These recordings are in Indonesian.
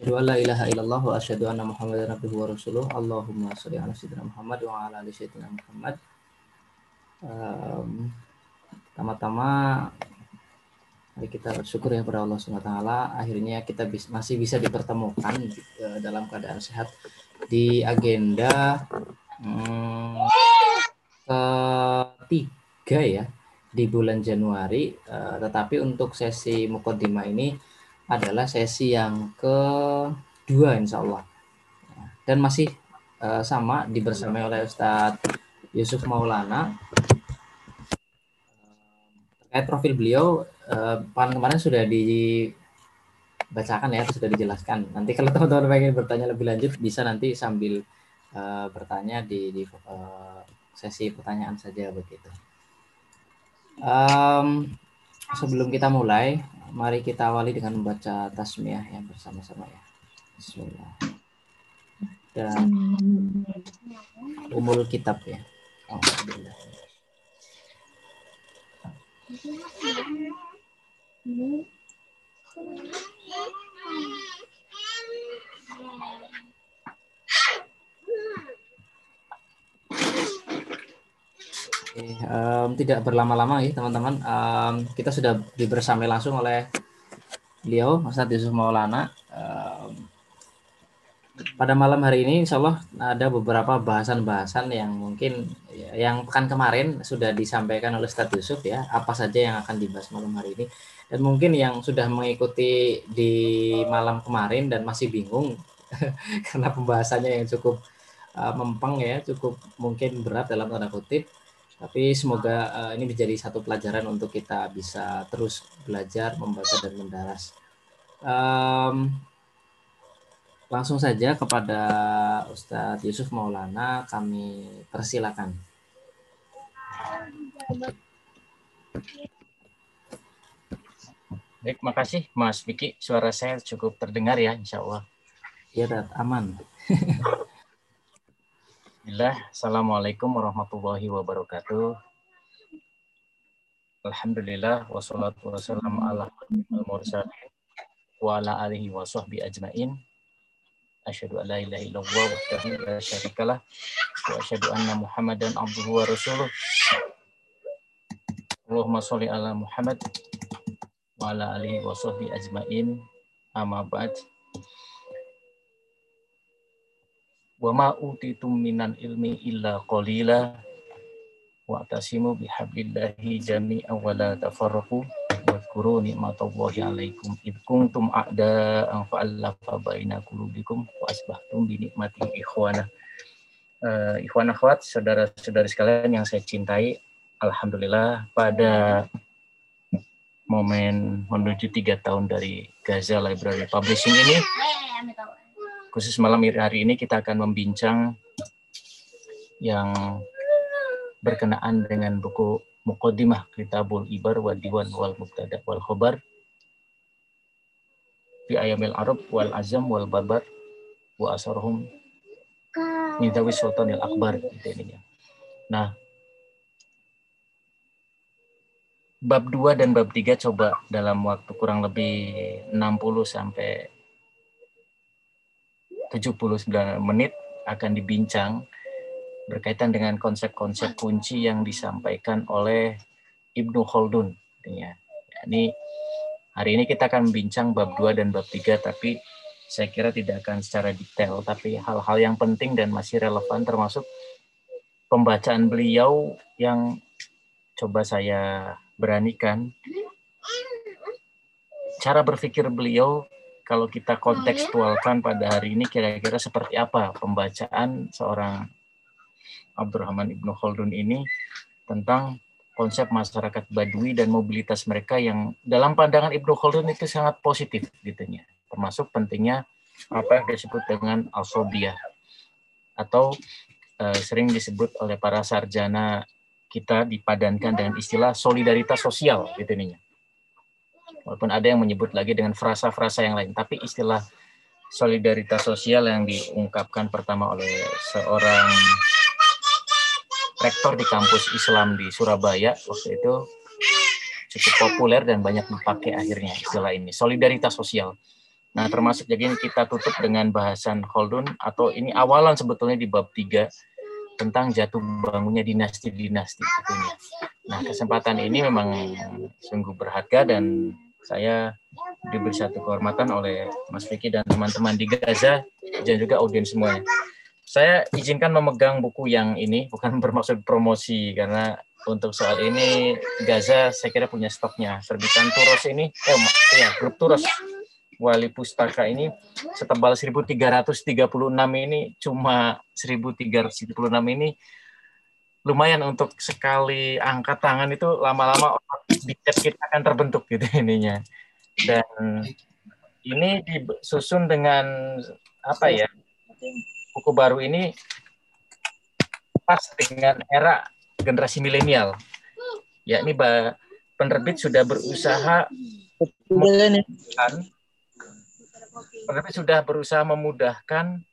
Asyhadu an la ilaha illallah wa asyhadu anna Muhammadar abduhu wa rasuluh. Allahumma shalli ala sayyidina Muhammad wa ala ali sayyidina Muhammad. Um, pertama-tama mari kita bersyukur ya kepada Allah SWT akhirnya kita bis, masih bisa dipertemukan uh, dalam keadaan sehat di agenda um, ketiga ya di bulan Januari uh, tetapi untuk sesi mukodima ini adalah sesi yang kedua insya Allah. Dan masih uh, sama dibersamai oleh Ustadz Yusuf Maulana. Terkait profil beliau uh, kemarin sudah dibacakan ya sudah dijelaskan. Nanti kalau teman-teman ingin bertanya lebih lanjut bisa nanti sambil uh, bertanya di, di uh, sesi pertanyaan saja begitu. Um, sebelum kita mulai mari kita awali dengan membaca tasmiyah yang bersama-sama ya. Bismillah. Dan umul kitab ya. Alhamdulillah. Oke, um, tidak berlama-lama ya teman-teman. Um, kita sudah dibersamai langsung oleh beliau, Mas Yusuf Maulana. Um, pada malam hari ini, insya Allah ada beberapa bahasan-bahasan yang mungkin yang pekan kemarin sudah disampaikan oleh Ustadz Yusuf ya, apa saja yang akan dibahas malam hari ini. Dan mungkin yang sudah mengikuti di malam kemarin dan masih bingung karena pembahasannya yang cukup uh, mempeng ya, cukup mungkin berat dalam tanda kutip tapi semoga uh, ini menjadi satu pelajaran untuk kita bisa terus belajar, membaca dan mendaras. Um, langsung saja kepada Ustadz Yusuf Maulana kami persilakan. Baik, makasih Mas Vicky. Suara saya cukup terdengar ya, insya Allah. Iya, aman. Bismillah. Assalamualaikum warahmatullahi wabarakatuh. Alhamdulillah wassalatu wassalamu ala mursalin wa ala alihi wa sahbi ajmain. Asyhadu an la ilaha illallah wa la syarikalah wa asyhadu anna Muhammadan abduhu wa rasuluh. Allahumma sholli ala Muhammad wa ala alihi wa sahbi ajmain. Amma ba'd. Wa ma utitum minal ilmi illa qalila. Wa tasimu bihablillahi jami'an wa la tafarraqu. Wa dhkuru ni'matallahi alaikum id kuntum a'da'an fa'allafa baina qulubikum wa asbahtum bi ni'mati ikhwana uh, ikhwan akhwat saudara-saudari sekalian yang saya cintai alhamdulillah pada momen menuju tiga tahun dari Gaza Library Publishing ini khusus malam hari ini kita akan membincang yang berkenaan dengan buku Muqaddimah Kitabul Ibar wa Diwan wal Mubtada wal Khobar fi ayamil Arab wal Azam wal Babar wa asarhum Nidawi Sultanil Akbar gitu ini. Nah, bab 2 dan bab 3 coba dalam waktu kurang lebih 60 sampai 79 menit akan dibincang berkaitan dengan konsep-konsep kunci yang disampaikan oleh Ibnu Khaldun. Ya, ini hari ini kita akan membincang bab 2 dan bab 3 tapi saya kira tidak akan secara detail tapi hal-hal yang penting dan masih relevan termasuk pembacaan beliau yang coba saya beranikan. Cara berpikir beliau kalau kita kontekstualkan pada hari ini kira-kira seperti apa pembacaan seorang Abdurrahman Ibnu Khaldun ini tentang konsep masyarakat Badui dan mobilitas mereka yang dalam pandangan Ibnu Khaldun itu sangat positif gitu ya. Termasuk pentingnya apa yang disebut dengan asobia atau uh, sering disebut oleh para sarjana kita dipadankan dengan istilah solidaritas sosial gitu nih walaupun ada yang menyebut lagi dengan frasa-frasa yang lain, tapi istilah solidaritas sosial yang diungkapkan pertama oleh seorang rektor di kampus Islam di Surabaya waktu itu cukup populer dan banyak dipakai akhirnya istilah ini solidaritas sosial Nah, termasuk jadi kita tutup dengan bahasan Khaldun atau ini awalan sebetulnya di bab 3 tentang jatuh bangunnya dinasti-dinasti. Nah, kesempatan ini memang sungguh berharga dan saya diberi satu kehormatan oleh Mas Vicky dan teman-teman di Gaza dan juga audiens semuanya. Saya izinkan memegang buku yang ini, bukan bermaksud promosi, karena untuk soal ini Gaza saya kira punya stoknya. Terbitan Turos ini, eh ya, grup Turos wali pustaka ini setebal 1336 ini cuma 1336 ini lumayan untuk sekali angkat tangan itu lama-lama biceps kita akan terbentuk gitu ininya. Dan ini disusun dengan apa ya? Buku baru ini pas dengan era generasi milenial. Ya, ini penerbit sudah berusaha penerbit sudah berusaha memudahkan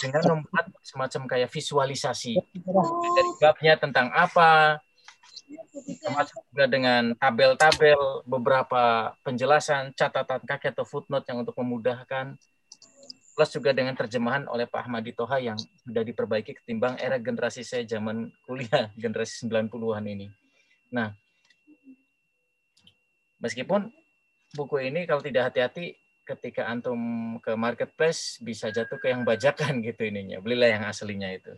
dengan membuat semacam kayak visualisasi. Dari babnya tentang apa, termasuk juga dengan tabel-tabel, beberapa penjelasan, catatan kaki atau footnote yang untuk memudahkan, plus juga dengan terjemahan oleh Pak Ahmadi Toha yang sudah diperbaiki ketimbang era generasi saya zaman kuliah, generasi 90-an ini. Nah, meskipun buku ini kalau tidak hati-hati ketika antum ke marketplace bisa jatuh ke yang bajakan gitu ininya. Belilah yang aslinya itu.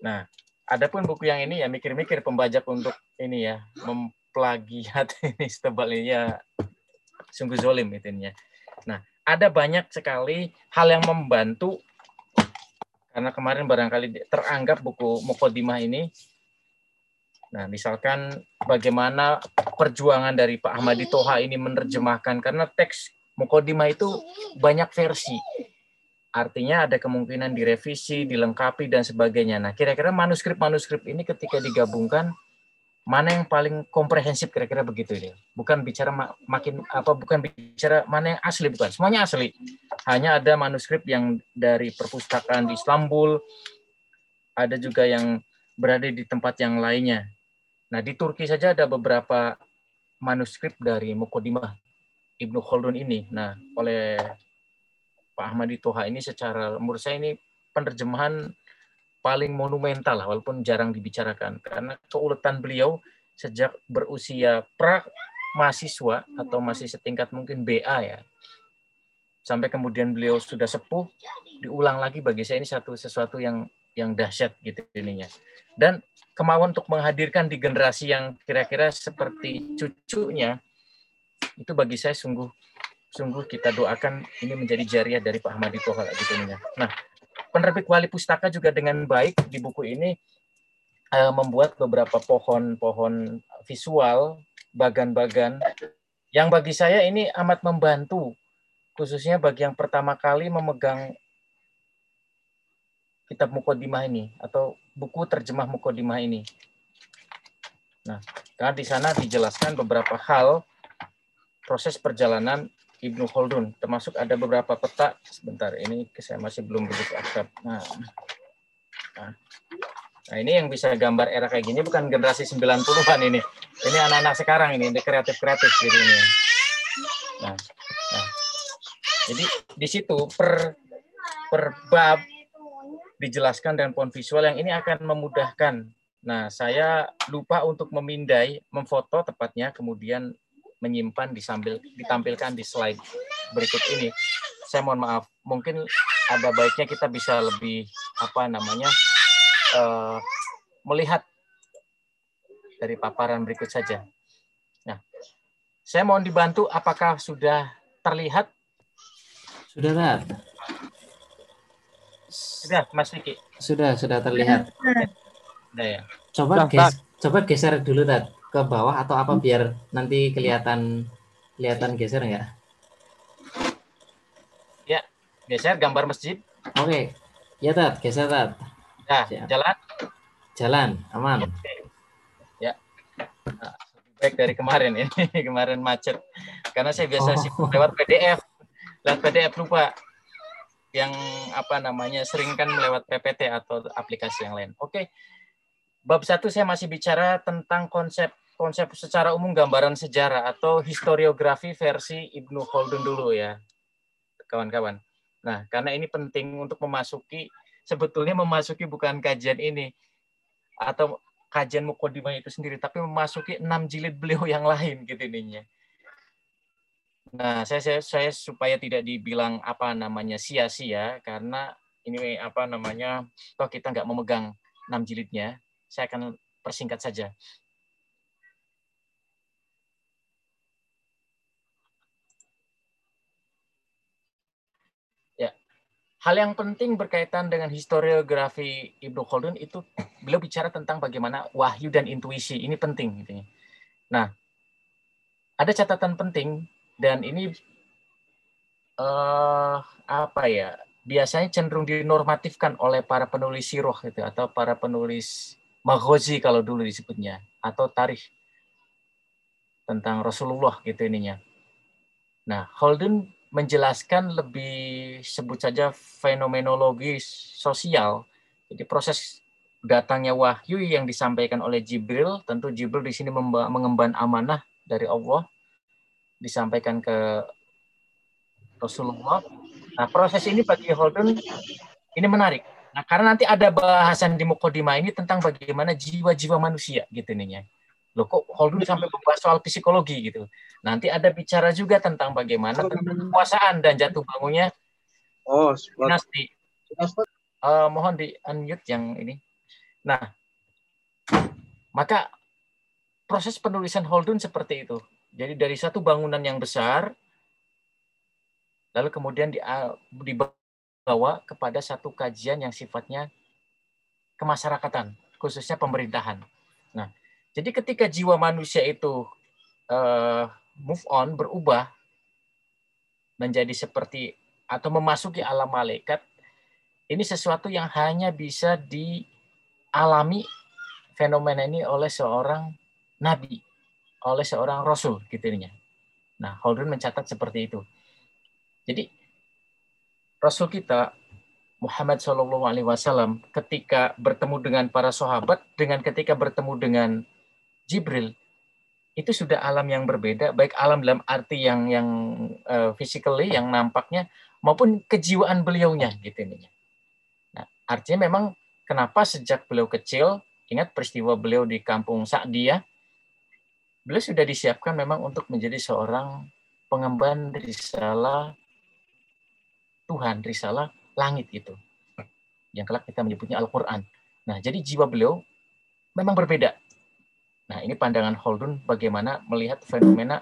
Nah, adapun buku yang ini ya mikir-mikir pembajak untuk ini ya memplagiat ini setebal ini ya sungguh zolim itunya. Nah, ada banyak sekali hal yang membantu karena kemarin barangkali teranggap buku Mukodimah ini Nah, misalkan bagaimana perjuangan dari Pak Ahmadi Toha ini menerjemahkan karena teks Mukodimah itu banyak versi. Artinya ada kemungkinan direvisi, dilengkapi dan sebagainya. Nah, kira-kira manuskrip-manuskrip ini ketika digabungkan mana yang paling komprehensif kira-kira begitu ini. Bukan bicara makin apa bukan bicara mana yang asli bukan. Semuanya asli. Hanya ada manuskrip yang dari perpustakaan di Istanbul, ada juga yang berada di tempat yang lainnya. Nah, di Turki saja ada beberapa manuskrip dari Mukodimah Ibnu Khaldun ini. Nah, oleh Pak Ahmadi Toha ini secara menurut saya ini penerjemahan paling monumental lah, walaupun jarang dibicarakan karena keuletan beliau sejak berusia pra mahasiswa atau masih setingkat mungkin BA ya sampai kemudian beliau sudah sepuh diulang lagi bagi saya ini satu sesuatu yang yang dahsyat gitu ininya dan kemauan untuk menghadirkan di generasi yang kira-kira seperti cucunya itu bagi saya sungguh sungguh kita doakan ini menjadi jariah dari Pak Ahmadi Toha gitu Nah, penerbit Wali Pustaka juga dengan baik di buku ini uh, membuat beberapa pohon-pohon visual, bagan-bagan yang bagi saya ini amat membantu khususnya bagi yang pertama kali memegang kitab Mukodimah ini atau buku terjemah Mukodimah ini. Nah, karena di sana dijelaskan beberapa hal proses perjalanan Ibnu Khaldun, termasuk ada beberapa peta. Sebentar, ini saya masih belum begitu akrab. Nah, nah, nah, ini yang bisa gambar era kayak gini bukan generasi 90-an ini. Ini anak-anak sekarang ini, ini kreatif-kreatif gitu ini. Nah, nah, jadi di situ per per bab dijelaskan dengan pohon visual yang ini akan memudahkan. Nah, saya lupa untuk memindai, memfoto tepatnya, kemudian menyimpan disambil ditampilkan di slide berikut ini. Saya mohon maaf, mungkin ada baiknya kita bisa lebih apa namanya uh, melihat dari paparan berikut saja. Nah, saya mohon dibantu apakah sudah terlihat? Sudah, Rat. Sudah, Mas Vicky. Sudah, sudah terlihat. Sudah ya. Coba ges, coba geser dulu, Tat ke bawah atau apa biar nanti kelihatan kelihatan geser ya? Ya, geser gambar masjid. Oke. Ya, Tat, geser, Tat. Ya, jalan. Jalan, aman. Ya. Nah, baik dari kemarin ini, kemarin macet. Karena saya biasa oh. sih lewat PDF. Lewat PDF lupa yang apa namanya sering kan melewat PPT atau aplikasi yang lain. Oke. Bab satu saya masih bicara tentang konsep konsep secara umum gambaran sejarah atau historiografi versi Ibnu Khaldun dulu ya, kawan-kawan. Nah, karena ini penting untuk memasuki sebetulnya memasuki bukan kajian ini atau kajian mukodimah itu sendiri, tapi memasuki enam jilid beliau yang lain gitu ininya. Nah, saya, saya saya supaya tidak dibilang apa namanya sia-sia karena ini apa namanya toh kita nggak memegang enam jilidnya, saya akan persingkat saja. Hal yang penting berkaitan dengan historiografi Ibnu Khaldun itu beliau bicara tentang bagaimana wahyu dan intuisi ini penting. Gitu. Nah, ada catatan penting dan ini uh, apa ya biasanya cenderung dinormatifkan oleh para penulis siroh gitu atau para penulis maghozi kalau dulu disebutnya atau tarikh tentang Rasulullah gitu ininya. Nah, Holden menjelaskan lebih sebut saja fenomenologi sosial. Jadi proses datangnya wahyu yang disampaikan oleh Jibril, tentu Jibril di sini mengemban amanah dari Allah disampaikan ke Rasulullah. Nah, proses ini bagi Holden ini menarik. Nah, karena nanti ada bahasan di Mukodima ini tentang bagaimana jiwa-jiwa manusia gitu nih ya. Loh kok Holdun sampai membahas soal psikologi gitu. Nanti ada bicara juga tentang bagaimana kekuasaan dan jatuh bangunnya oh, dinasti. Uh, mohon di unmute yang ini. Nah, maka proses penulisan Holdun seperti itu. Jadi dari satu bangunan yang besar, lalu kemudian di, dibawa kepada satu kajian yang sifatnya kemasyarakatan, khususnya pemerintahan. Nah, jadi ketika jiwa manusia itu uh, move on, berubah menjadi seperti atau memasuki alam malaikat, ini sesuatu yang hanya bisa dialami fenomena ini oleh seorang nabi, oleh seorang rasul gitu ininya. Nah, Holden mencatat seperti itu. Jadi Rasul kita Muhammad Wasallam ketika bertemu dengan para sahabat dengan ketika bertemu dengan Jibril itu sudah alam yang berbeda, baik alam dalam arti yang yang uh, physically yang nampaknya maupun kejiwaan beliaunya gitu ini. Nah, artinya memang kenapa sejak beliau kecil, ingat peristiwa beliau di kampung Sa'diyah, beliau sudah disiapkan memang untuk menjadi seorang pengemban risalah Tuhan, risalah langit itu. Yang kelak kita menyebutnya Al-Qur'an. Nah, jadi jiwa beliau memang berbeda Nah, ini pandangan Holdun bagaimana melihat fenomena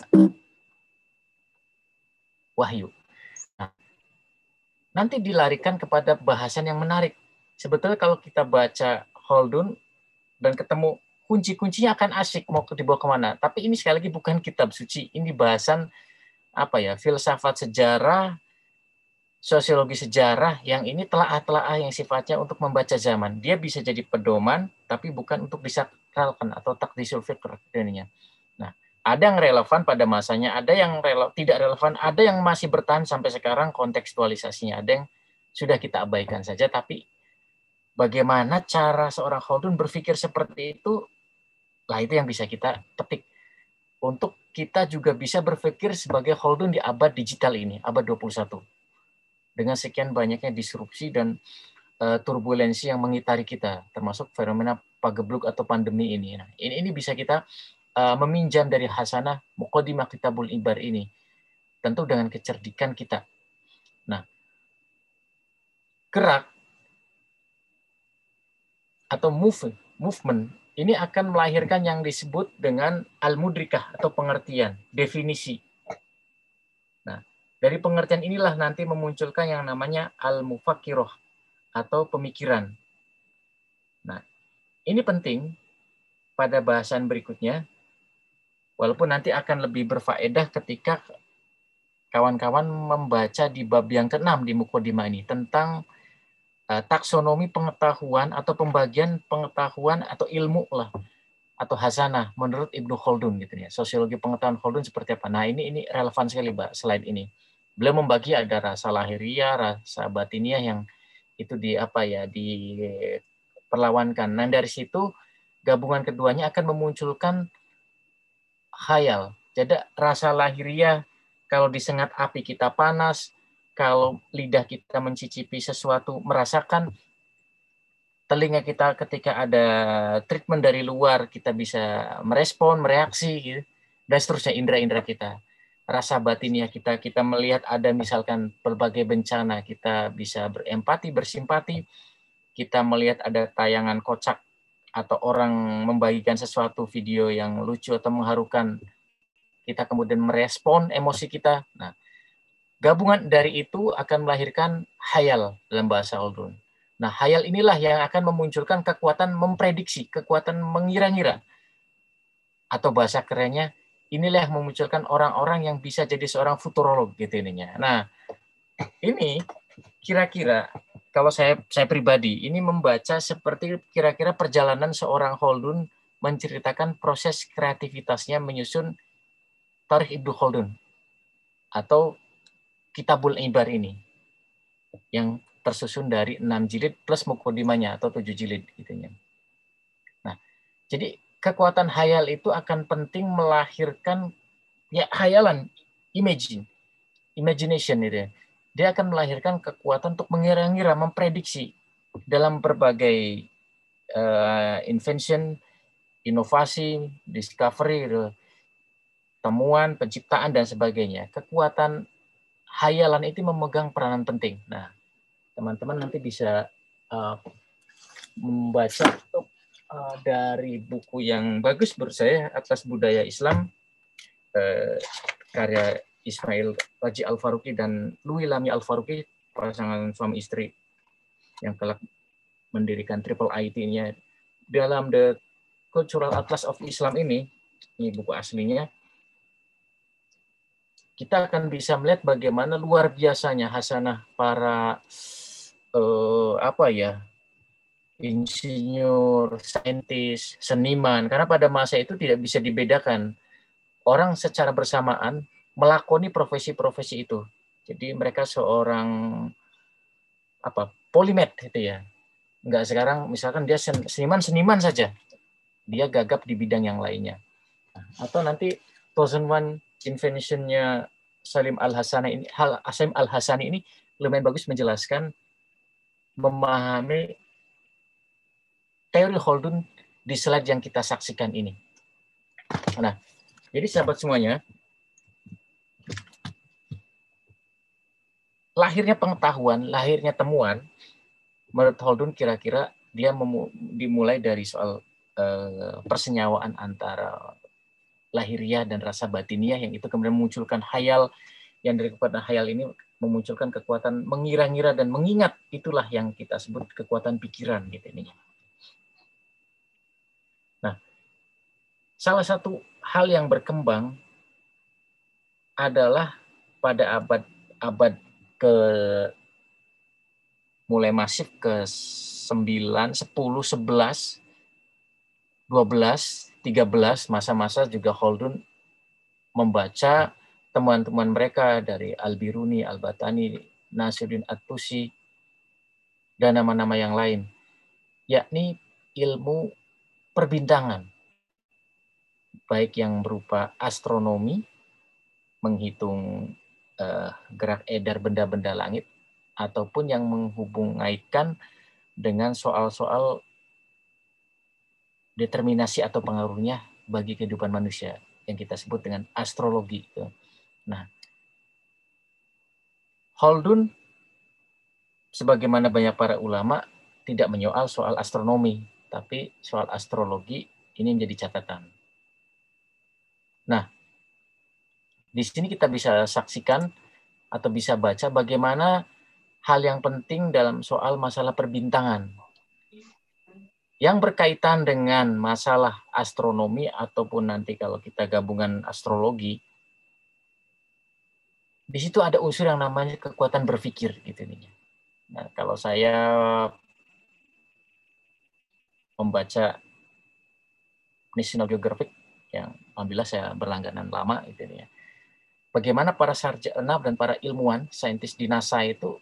wahyu. Nah, nanti dilarikan kepada bahasan yang menarik. Sebetulnya kalau kita baca Holdun dan ketemu kunci-kuncinya akan asik mau dibawa ke mana. Tapi ini sekali lagi bukan kitab suci. Ini bahasan apa ya filsafat sejarah, sosiologi sejarah yang ini telah-telah yang sifatnya untuk membaca zaman. Dia bisa jadi pedoman, tapi bukan untuk bisa relevan atau takdisul fikr ininya. Nah, ada yang relevan pada masanya, ada yang rele tidak relevan, ada yang masih bertahan sampai sekarang kontekstualisasinya, ada yang sudah kita abaikan saja, tapi bagaimana cara seorang Khaldun berpikir seperti itu, lah itu yang bisa kita petik. Untuk kita juga bisa berpikir sebagai Khaldun di abad digital ini, abad 21. Dengan sekian banyaknya disrupsi dan uh, turbulensi yang mengitari kita, termasuk fenomena pagebluk atau pandemi ini. Nah, ini, ini bisa kita uh, meminjam dari hasanah Muqaddimah Kitabul Ibar ini. Tentu dengan kecerdikan kita. Nah, gerak atau move, movement ini akan melahirkan yang disebut dengan al-mudrikah atau pengertian, definisi. Nah, dari pengertian inilah nanti memunculkan yang namanya al-mufakiroh atau pemikiran. Nah, ini penting pada bahasan berikutnya, walaupun nanti akan lebih berfaedah ketika kawan-kawan membaca di bab yang keenam di Mukodima ini tentang uh, taksonomi pengetahuan atau pembagian pengetahuan atau ilmu lah atau hasanah menurut Ibnu Khaldun gitu ya. Sosiologi pengetahuan Khaldun seperti apa? Nah, ini ini relevan sekali, Mbak, slide ini. Beliau membagi ada rasa lahiriah, rasa batiniah yang itu di apa ya diperlawankan. Nah dari situ gabungan keduanya akan memunculkan khayal. Jadi rasa lahiriah kalau disengat api kita panas, kalau lidah kita mencicipi sesuatu, merasakan telinga kita ketika ada treatment dari luar, kita bisa merespon, mereaksi, gitu. dan seterusnya indera-indera kita. Rasa batinnya kita, kita melihat ada misalkan berbagai bencana, kita bisa berempati, bersimpati, kita melihat ada tayangan kocak atau orang membagikan sesuatu video yang lucu atau mengharukan, kita kemudian merespon emosi kita. Nah, gabungan dari itu akan melahirkan hayal dalam bahasa Holdun Nah, hayal inilah yang akan memunculkan kekuatan memprediksi, kekuatan mengira-ngira. Atau bahasa kerennya, inilah yang memunculkan orang-orang yang bisa jadi seorang futurolog gitu ininya. Nah, ini kira-kira kalau saya saya pribadi ini membaca seperti kira-kira perjalanan seorang Holdun menceritakan proses kreativitasnya menyusun Tarikh Ibnu Khaldun atau Kitabul Ibar ini yang tersusun dari enam jilid plus mukodimanya atau tujuh jilid gitu ya. Nah, jadi kekuatan hayal itu akan penting melahirkan ya hayalan, imagine, imagination itu ya. Dia akan melahirkan kekuatan untuk mengira-ngira, memprediksi dalam berbagai uh, invention, inovasi, discovery, gitu. temuan, penciptaan dan sebagainya. Kekuatan hayalan itu memegang peranan penting. Nah, teman-teman nanti bisa uh, membaca uh, dari buku yang bagus menurut saya atas budaya Islam uh, karya Ismail Raji Al Faruqi dan Louis Lami Al Faruqi pasangan suami istri yang telah mendirikan Triple IT-nya dalam The Cultural Atlas of Islam ini ini buku aslinya kita akan bisa melihat bagaimana luar biasanya hasanah para eh, apa ya insinyur, saintis, seniman. Karena pada masa itu tidak bisa dibedakan. Orang secara bersamaan melakoni profesi-profesi itu. Jadi mereka seorang apa polimet itu ya. Enggak sekarang misalkan dia seniman-seniman saja. Dia gagap di bidang yang lainnya. Atau nanti Thousand One Invention-nya Salim Al-Hasani ini Hal Salim Al-Hasani ini lumayan bagus menjelaskan memahami teori Holdun di slide yang kita saksikan ini. Nah, jadi sahabat semuanya, lahirnya pengetahuan, lahirnya temuan, menurut Holdun kira-kira dia dimulai dari soal uh, persenyawaan antara lahiriah dan rasa batiniah yang itu kemudian memunculkan hayal yang dari kekuatan hayal ini memunculkan kekuatan mengira-ngira dan mengingat itulah yang kita sebut kekuatan pikiran gitu ini. Nah, salah satu hal yang berkembang adalah pada abad abad ke mulai masif ke 9, 10, 11, 12, 13 masa-masa juga Holdun membaca temuan-temuan mereka dari Al-Biruni, Al-Batani, Nasiruddin At-Tusi, dan nama-nama yang lain, yakni ilmu perbintangan, baik yang berupa astronomi, menghitung uh, gerak edar benda-benda langit, ataupun yang menghubungkan dengan soal-soal determinasi atau pengaruhnya bagi kehidupan manusia yang kita sebut dengan astrologi. Nah, Holdun sebagaimana banyak para ulama tidak menyoal soal astronomi, tapi soal astrologi ini menjadi catatan. Nah, di sini kita bisa saksikan atau bisa baca bagaimana hal yang penting dalam soal masalah perbintangan yang berkaitan dengan masalah astronomi ataupun nanti kalau kita gabungan astrologi di situ ada unsur yang namanya kekuatan berpikir gitu nih. Nah, kalau saya membaca National Geographic yang alhamdulillah saya berlangganan lama itu ya. Bagaimana para sarjana dan para ilmuwan, saintis di NASA itu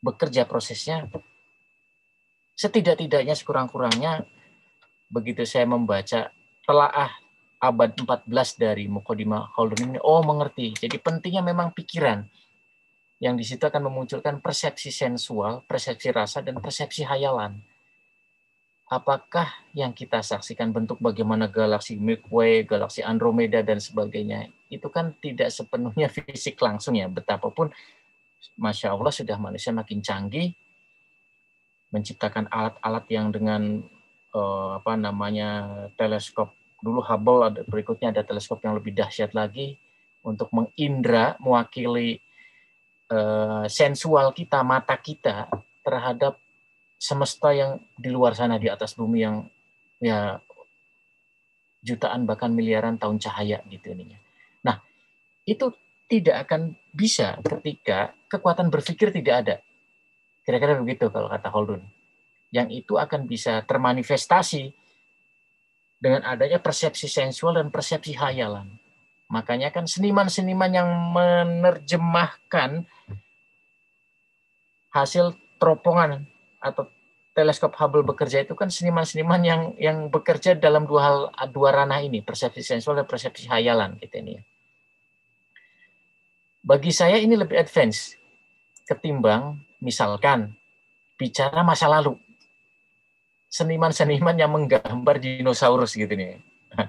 bekerja prosesnya setidak-tidaknya sekurang-kurangnya begitu saya membaca telaah abad 14 dari Mukodima Khaldun ini, oh mengerti. Jadi pentingnya memang pikiran yang di situ akan memunculkan persepsi sensual, persepsi rasa, dan persepsi hayalan. Apakah yang kita saksikan bentuk bagaimana galaksi Milky Way, galaksi Andromeda, dan sebagainya, itu kan tidak sepenuhnya fisik langsung ya, betapapun Masya Allah sudah manusia makin canggih, menciptakan alat-alat yang dengan uh, apa namanya teleskop dulu Hubble ada berikutnya ada teleskop yang lebih dahsyat lagi untuk mengindra mewakili uh, sensual kita mata kita terhadap semesta yang di luar sana di atas bumi yang ya jutaan bahkan miliaran tahun cahaya gitu ininya. Itu tidak akan bisa ketika kekuatan berpikir tidak ada. Kira-kira begitu kalau kata Holdun. Yang itu akan bisa termanifestasi dengan adanya persepsi sensual dan persepsi hayalan. Makanya kan seniman-seniman yang menerjemahkan hasil teropongan atau teleskop Hubble bekerja itu kan seniman-seniman yang yang bekerja dalam dua hal dua ranah ini, persepsi sensual dan persepsi hayalan gitu ini ya. Bagi saya ini lebih advance ketimbang misalkan bicara masa lalu seniman-seniman yang menggambar dinosaurus gitu nih.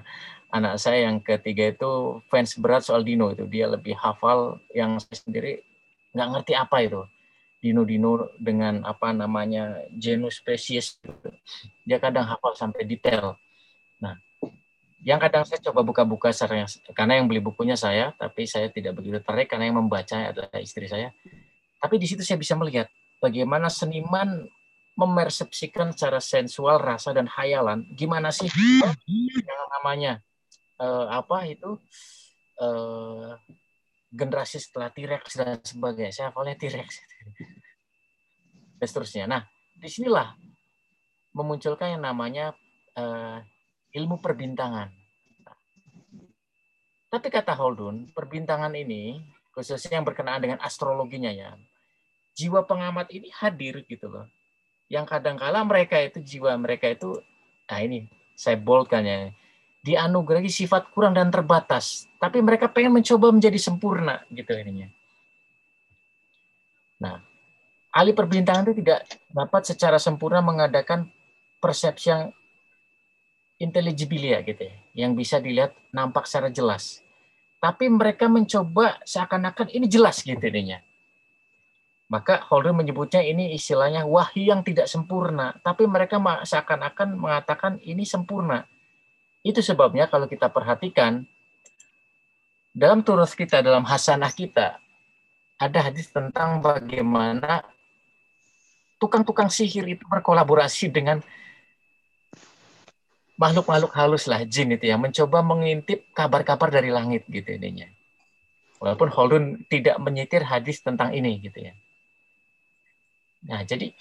Anak saya yang ketiga itu fans berat soal dino itu. Dia lebih hafal yang saya sendiri nggak ngerti apa itu. Dino-dino dengan apa namanya genus spesies. Dia kadang hafal sampai detail. Nah, yang kadang saya coba buka-buka secara karena yang beli bukunya saya, tapi saya tidak begitu tertarik karena yang membaca adalah istri saya. Tapi di situ saya bisa melihat bagaimana seniman memersepsikan secara sensual rasa dan hayalan gimana sih? Yang namanya uh, apa itu? Uh, generasi setelah T-Rex dan sebagainya. Saya hafalnya T-Rex. Dan seterusnya. Nah di sinilah memunculkan yang namanya uh, ilmu perbintangan. Tapi kata Holdun perbintangan ini khususnya yang berkenaan dengan astrologinya ya jiwa pengamat ini hadir gitu loh. Yang kadang-kala mereka itu jiwa mereka itu nah ini saya boldkan ya dianugerahi sifat kurang dan terbatas. Tapi mereka pengen mencoba menjadi sempurna gitu ininya. Nah ahli perbintangan itu tidak dapat secara sempurna mengadakan persepsi yang intelligibilia gitu ya yang bisa dilihat nampak secara jelas. Tapi mereka mencoba seakan-akan ini jelas gitu ininya. Maka Holder menyebutnya ini istilahnya wahyu yang tidak sempurna, tapi mereka seakan-akan mengatakan ini sempurna. Itu sebabnya kalau kita perhatikan dalam turus kita, dalam hasanah kita, ada hadis tentang bagaimana tukang-tukang sihir itu berkolaborasi dengan makhluk-makhluk halus lah jin itu ya mencoba mengintip kabar-kabar dari langit gitu intinya. Walaupun Holdun tidak menyitir hadis tentang ini gitu ya. Nah, jadi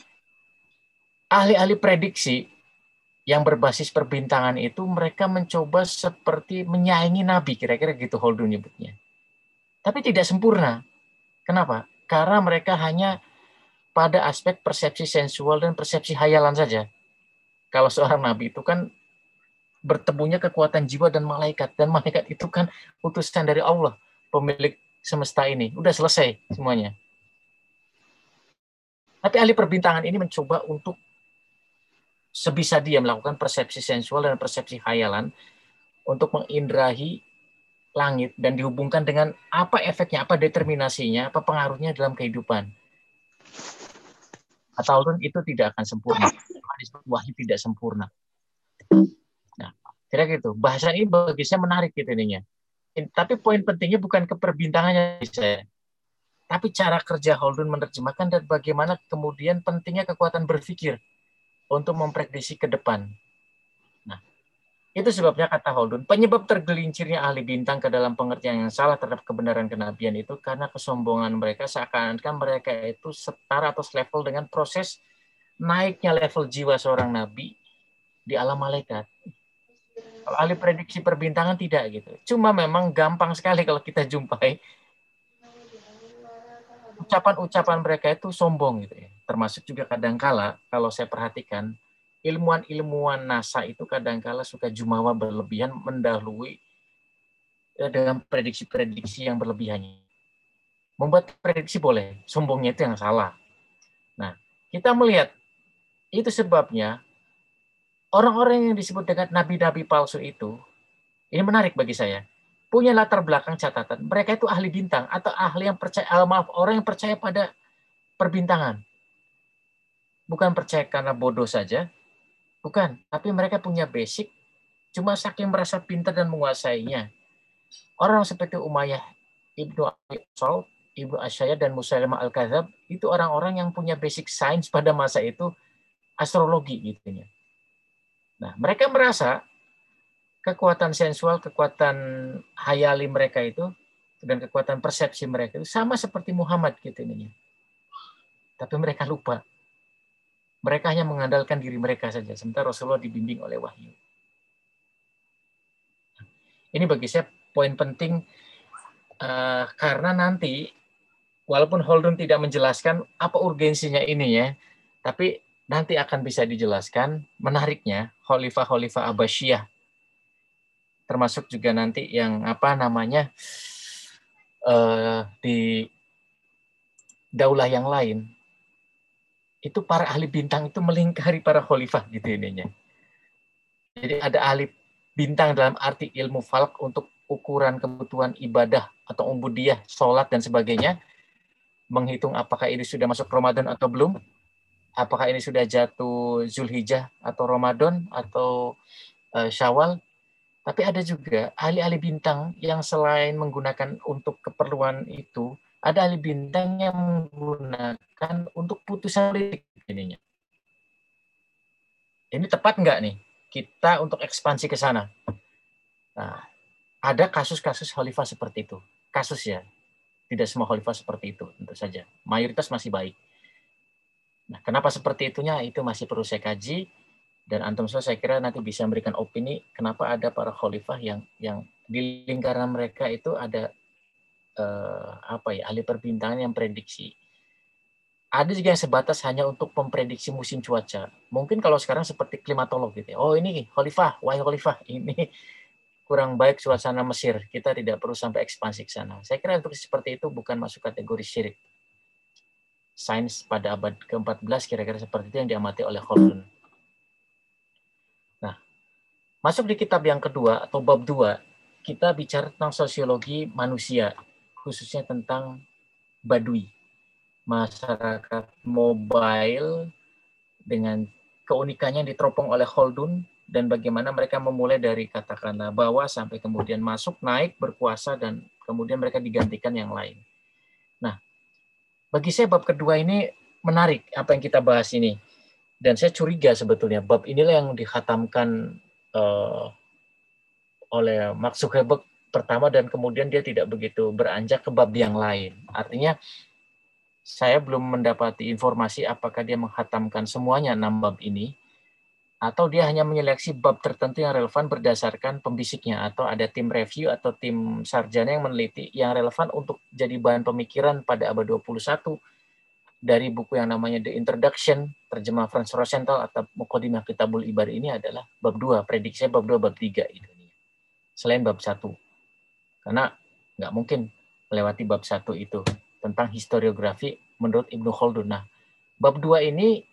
ahli-ahli prediksi yang berbasis perbintangan itu mereka mencoba seperti menyaingi nabi kira-kira gitu Holdo nyebutnya. Tapi tidak sempurna. Kenapa? Karena mereka hanya pada aspek persepsi sensual dan persepsi hayalan saja. Kalau seorang nabi itu kan bertemunya kekuatan jiwa dan malaikat dan malaikat itu kan utusan dari Allah, pemilik semesta ini. Udah selesai semuanya. Tapi ahli perbintangan ini mencoba untuk sebisa dia melakukan persepsi sensual dan persepsi khayalan untuk mengindrahi langit dan dihubungkan dengan apa efeknya, apa determinasinya, apa pengaruhnya dalam kehidupan. Atau itu tidak akan sempurna. Wahyu tidak sempurna. Kira gitu. Bahasan ini bagi saya menarik gitu ininya. Tapi poin pentingnya bukan keperbintangannya saya, tapi cara kerja Holden menerjemahkan dan bagaimana kemudian pentingnya kekuatan berpikir untuk memprediksi ke depan. Nah, itu sebabnya kata Holden, penyebab tergelincirnya ahli bintang ke dalam pengertian yang salah terhadap kebenaran kenabian itu karena kesombongan mereka seakan-akan mereka itu setara atau level dengan proses naiknya level jiwa seorang nabi di alam malaikat. Kalau ahli prediksi perbintangan tidak gitu. Cuma memang gampang sekali kalau kita jumpai ucapan-ucapan mereka itu sombong gitu ya. Termasuk juga kadangkala kalau saya perhatikan ilmuwan-ilmuwan NASA itu kadangkala suka jumawa berlebihan mendahului eh, dengan prediksi-prediksi yang berlebihannya. Membuat prediksi boleh, sombongnya itu yang salah. Nah, kita melihat itu sebabnya orang-orang yang disebut dengan nabi-nabi palsu itu, ini menarik bagi saya, punya latar belakang catatan. Mereka itu ahli bintang atau ahli yang percaya, eh, maaf, orang yang percaya pada perbintangan. Bukan percaya karena bodoh saja, Bukan, tapi mereka punya basic, cuma saking merasa pintar dan menguasainya. Orang seperti Umayyah Ibnu Abi Ibnu Asyaya dan Musailamah Al-Kadzab itu orang-orang yang punya basic science pada masa itu astrologi gitu ya. Nah, mereka merasa kekuatan sensual, kekuatan hayali mereka itu dan kekuatan persepsi mereka itu sama seperti Muhammad gitu ini. Tapi mereka lupa mereka hanya mengandalkan diri mereka saja, sementara Rasulullah dibimbing oleh wahyu. Ini bagi saya poin penting uh, karena nanti walaupun Holden tidak menjelaskan apa urgensinya ini ya, tapi nanti akan bisa dijelaskan menariknya Khalifah-Khalifah Abbasiyah termasuk juga nanti yang apa namanya uh, di daulah yang lain. Itu para ahli bintang itu melingkari para khalifah gitu ininya. Jadi ada ahli bintang dalam arti ilmu falak untuk ukuran kebutuhan ibadah atau umbudiyah, sholat dan sebagainya, menghitung apakah ini sudah masuk Ramadan atau belum, apakah ini sudah jatuh Zulhijjah atau Ramadan atau uh, Syawal. Tapi ada juga ahli-ahli bintang yang selain menggunakan untuk keperluan itu, ada ahli bintang yang menggunakan untuk putusan politik ininya. Ini tepat nggak nih kita untuk ekspansi ke sana? Nah, ada kasus-kasus khalifah seperti itu. Kasus ya, tidak semua khalifah seperti itu tentu saja. Mayoritas masih baik. Nah, kenapa seperti itunya itu masih perlu saya kaji dan antum saya kira nanti bisa memberikan opini kenapa ada para khalifah yang yang di lingkaran mereka itu ada eh, apa ya ahli perbintangan yang prediksi. Ada juga yang sebatas hanya untuk memprediksi musim cuaca. Mungkin kalau sekarang seperti klimatolog gitu ya. Oh ini Khalifah, wahai Khalifah, ini kurang baik suasana Mesir. Kita tidak perlu sampai ekspansi ke sana. Saya kira untuk seperti itu bukan masuk kategori syirik. Sains pada abad ke-14 kira-kira seperti itu yang diamati oleh Khaldun. Nah, masuk di kitab yang kedua atau bab dua, kita bicara tentang sosiologi manusia khususnya tentang Badui, masyarakat mobile dengan keunikannya diteropong oleh Holdun dan bagaimana mereka memulai dari katakanlah bawah sampai kemudian masuk, naik, berkuasa dan kemudian mereka digantikan yang lain. Bagi saya bab kedua ini menarik apa yang kita bahas ini. Dan saya curiga sebetulnya bab inilah yang dikhatamkan uh, oleh Mark Zuckerberg pertama dan kemudian dia tidak begitu beranjak ke bab yang lain. Artinya saya belum mendapati informasi apakah dia menghatamkan semuanya enam bab ini atau dia hanya menyeleksi bab tertentu yang relevan berdasarkan pembisiknya atau ada tim review atau tim sarjana yang meneliti yang relevan untuk jadi bahan pemikiran pada abad 21 dari buku yang namanya The Introduction terjemah Franz Rosenthal atau Muqaddimah Kitabul Ibar ini adalah bab 2 prediksi bab 2 bab 3 itu selain bab 1 karena nggak mungkin melewati bab satu itu tentang historiografi menurut Ibnu Khaldun. Nah, bab dua ini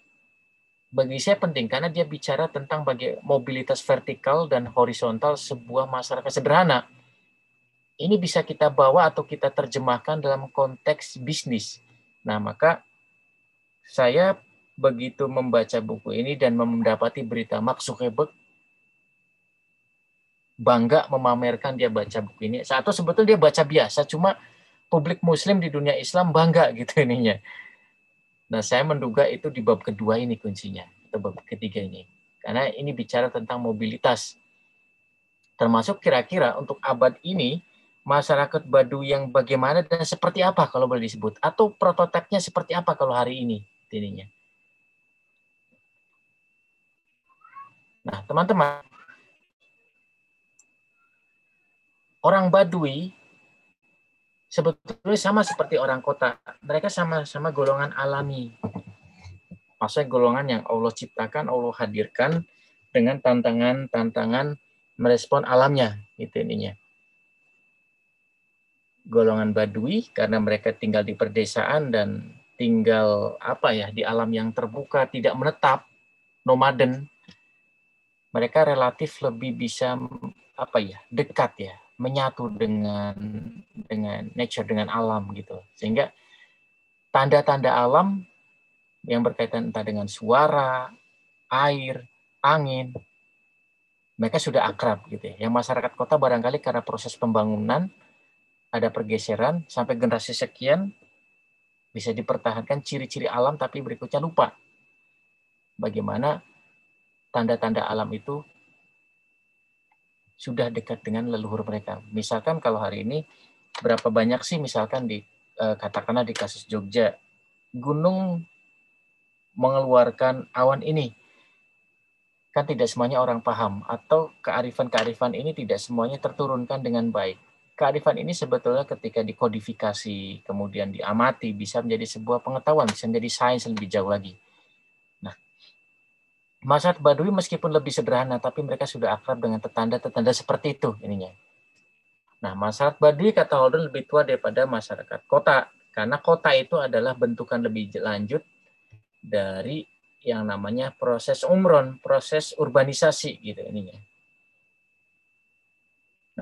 bagi saya penting karena dia bicara tentang bagi mobilitas vertikal dan horizontal sebuah masyarakat sederhana. Ini bisa kita bawa atau kita terjemahkan dalam konteks bisnis. Nah, maka saya begitu membaca buku ini dan mendapati berita Mark Zuckerberg bangga memamerkan dia baca buku ini. Satu sebetulnya dia baca biasa, cuma publik muslim di dunia Islam bangga gitu ininya. Nah, saya menduga itu di bab kedua ini kuncinya, atau bab ketiga ini. Karena ini bicara tentang mobilitas. Termasuk kira-kira untuk abad ini, masyarakat Badu yang bagaimana dan seperti apa kalau boleh disebut. Atau prototipnya seperti apa kalau hari ini. Ininya. Nah, teman-teman, orang Badui sebetulnya sama seperti orang kota. Mereka sama-sama golongan alami. Maksudnya golongan yang Allah ciptakan, Allah hadirkan dengan tantangan-tantangan merespon alamnya, itu ininya. Golongan Badui karena mereka tinggal di perdesaan dan tinggal apa ya di alam yang terbuka, tidak menetap, nomaden. Mereka relatif lebih bisa apa ya dekat ya, menyatu dengan dengan nature, dengan alam gitu. Sehingga tanda-tanda alam yang berkaitan entah dengan suara, air, angin, mereka sudah akrab gitu ya. Yang masyarakat kota barangkali karena proses pembangunan ada pergeseran sampai generasi sekian bisa dipertahankan ciri-ciri alam tapi berikutnya lupa bagaimana tanda-tanda alam itu sudah dekat dengan leluhur mereka. Misalkan kalau hari ini berapa banyak sih misalkan di eh, katakanlah di kasus Jogja gunung mengeluarkan awan ini kan tidak semuanya orang paham atau kearifan-kearifan ini tidak semuanya terturunkan dengan baik. Kearifan ini sebetulnya ketika dikodifikasi kemudian diamati bisa menjadi sebuah pengetahuan, bisa menjadi sains lebih jauh lagi. Masyarakat Baduy meskipun lebih sederhana, tapi mereka sudah akrab dengan tetanda-tetanda seperti itu ininya. Nah, masyarakat Baduy kata Holden lebih tua daripada masyarakat kota, karena kota itu adalah bentukan lebih lanjut dari yang namanya proses umron, proses urbanisasi gitu ininya.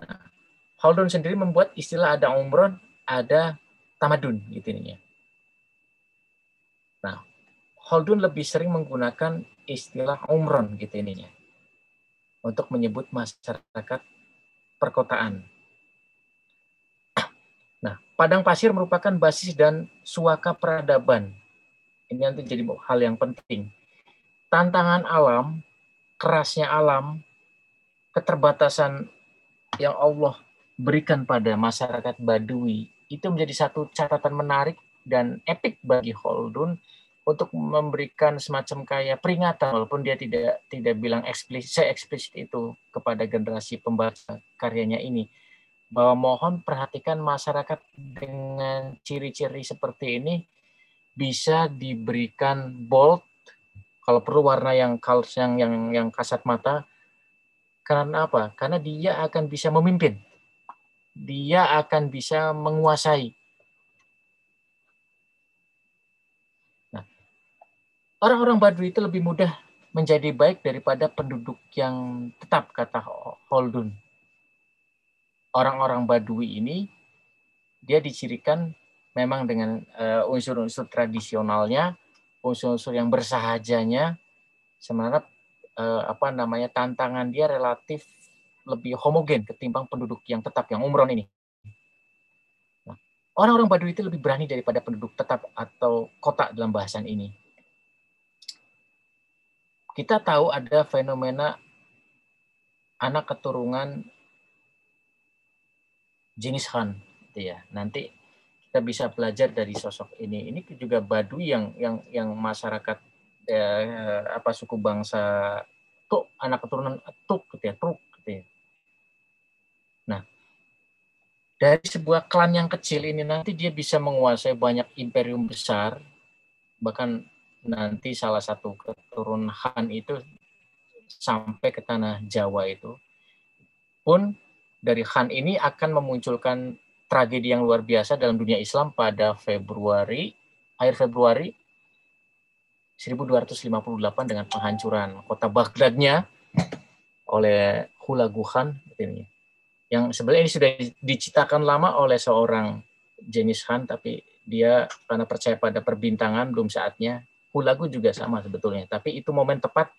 Nah, Holden sendiri membuat istilah ada umron, ada tamadun gitu ininya. Nah, Holden lebih sering menggunakan istilah umron gitu ininya untuk menyebut masyarakat perkotaan. Nah, padang pasir merupakan basis dan suaka peradaban. Ini nanti jadi hal yang penting. Tantangan alam, kerasnya alam, keterbatasan yang Allah berikan pada masyarakat Badui itu menjadi satu catatan menarik dan epik bagi Holdun untuk memberikan semacam kayak peringatan walaupun dia tidak tidak bilang eksplisit eksplisit itu kepada generasi pembaca karyanya ini bahwa mohon perhatikan masyarakat dengan ciri-ciri seperti ini bisa diberikan bold kalau perlu warna yang kals yang yang yang kasat mata karena apa? Karena dia akan bisa memimpin. Dia akan bisa menguasai orang-orang Baduy itu lebih mudah menjadi baik daripada penduduk yang tetap, kata Holdun. Orang-orang Baduy ini, dia dicirikan memang dengan eh, unsur-unsur tradisionalnya, unsur-unsur yang bersahajanya, sebenarnya uh, apa namanya tantangan dia relatif lebih homogen ketimbang penduduk yang tetap yang umron ini. Nah, orang-orang Baduy itu lebih berani daripada penduduk tetap atau kota dalam bahasan ini kita tahu ada fenomena anak keturunan jenis Khan, gitu ya. Nanti kita bisa belajar dari sosok ini. Ini juga Baduy yang yang yang masyarakat eh, apa suku bangsa Tuk, anak keturunan Tuk, gitu ya, Tuk, gitu ya. Nah, dari sebuah klan yang kecil ini nanti dia bisa menguasai banyak imperium besar, bahkan nanti salah satu keturunan Han itu sampai ke tanah Jawa itu pun dari Han ini akan memunculkan tragedi yang luar biasa dalam dunia Islam pada Februari akhir Februari 1258 dengan penghancuran kota Baghdadnya oleh Hulagu Khan ini yang sebenarnya ini sudah diciptakan lama oleh seorang Jenis Khan tapi dia karena percaya pada perbintangan belum saatnya lagu juga sama sebetulnya, tapi itu momen tepat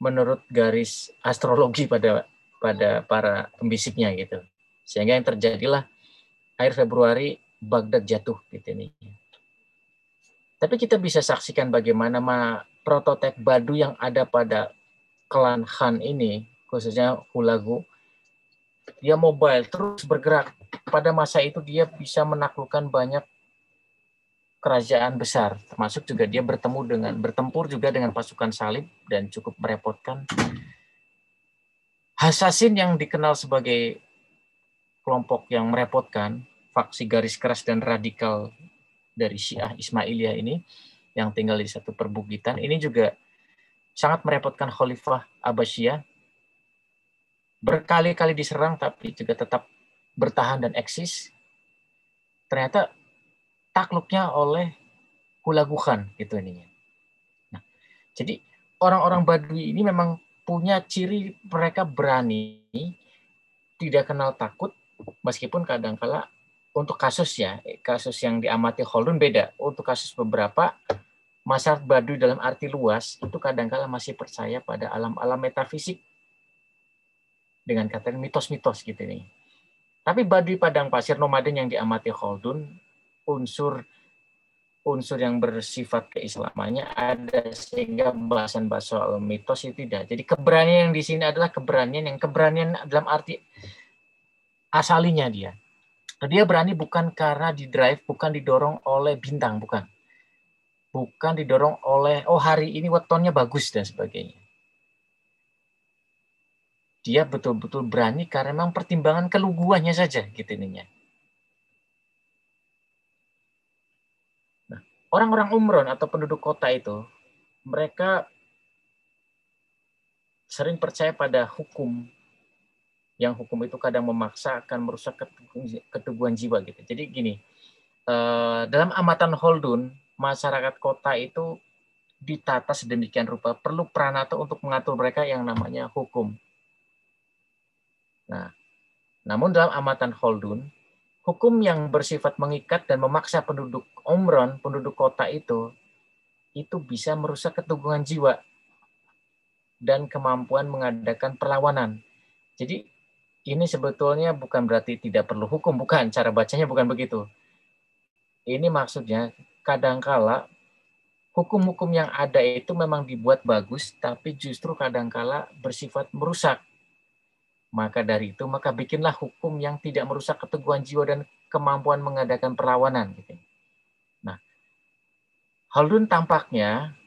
menurut garis astrologi pada pada para pembisiknya gitu. Sehingga yang terjadilah akhir Februari Baghdad jatuh gitu ini. Tapi kita bisa saksikan bagaimana ma Badu yang ada pada klan Khan ini, khususnya Hulagu, dia mobile terus bergerak. Pada masa itu dia bisa menaklukkan banyak kerajaan besar, termasuk juga dia bertemu dengan bertempur juga dengan pasukan salib dan cukup merepotkan. Hasasin yang dikenal sebagai kelompok yang merepotkan, faksi garis keras dan radikal dari Syiah Ismailiyah ini, yang tinggal di satu perbukitan. Ini juga sangat merepotkan Khalifah Abbasiyah. Berkali-kali diserang tapi juga tetap bertahan dan eksis. Ternyata takluknya oleh Hulaguhan gitu ininya. Nah, jadi orang-orang Badui ini memang punya ciri mereka berani, tidak kenal takut, meskipun kadang-kala untuk kasus ya, kasus yang diamati Holdun beda. Untuk kasus beberapa masyarakat Baduy dalam arti luas itu kadang-kala masih percaya pada alam-alam metafisik dengan kata mitos-mitos gitu nih. Tapi Baduy padang pasir nomaden yang diamati Holdun unsur unsur yang bersifat keislamannya ada sehingga bahasan bahasa soal mitos itu tidak. Jadi keberanian yang di sini adalah keberanian yang keberanian dalam arti asalinya dia dia berani bukan karena di drive, bukan didorong oleh bintang, bukan. Bukan didorong oleh, oh hari ini wetonnya bagus dan sebagainya. Dia betul-betul berani karena memang pertimbangan keluguannya saja gitu ininya. Nah, orang-orang umron atau penduduk kota itu, mereka sering percaya pada hukum yang hukum itu kadang memaksa akan merusak keteguhan jiwa gitu. Jadi gini, eh, dalam amatan Holdun, masyarakat kota itu ditata sedemikian rupa perlu pranata untuk mengatur mereka yang namanya hukum. Nah, namun dalam amatan Holdun, hukum yang bersifat mengikat dan memaksa penduduk Omron, penduduk kota itu, itu bisa merusak keteguhan jiwa dan kemampuan mengadakan perlawanan. Jadi ini sebetulnya bukan berarti tidak perlu hukum, bukan. Cara bacanya bukan begitu. Ini maksudnya kadangkala hukum-hukum yang ada itu memang dibuat bagus, tapi justru kadangkala bersifat merusak. Maka dari itu, maka bikinlah hukum yang tidak merusak keteguhan jiwa dan kemampuan mengadakan perlawanan. Gitu. Nah, Haldun tampaknya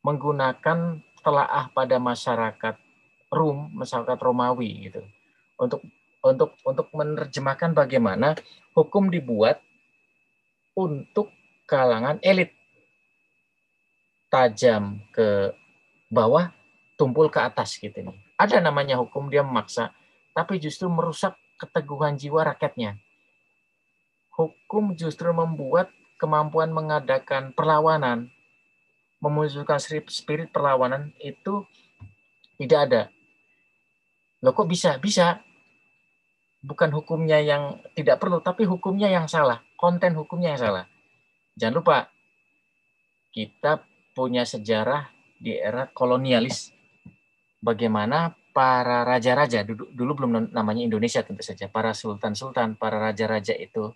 menggunakan telaah pada masyarakat Rum, masyarakat Romawi gitu untuk untuk untuk menerjemahkan bagaimana hukum dibuat untuk kalangan elit tajam ke bawah tumpul ke atas gitu nih ada namanya hukum dia memaksa tapi justru merusak keteguhan jiwa rakyatnya hukum justru membuat kemampuan mengadakan perlawanan memunculkan spirit perlawanan itu tidak ada Loh kok bisa? Bisa bukan hukumnya yang tidak perlu, tapi hukumnya yang salah, konten hukumnya yang salah. Jangan lupa, kita punya sejarah di era kolonialis. Bagaimana para raja-raja, dulu, belum namanya Indonesia tentu saja, para sultan-sultan, para raja-raja itu,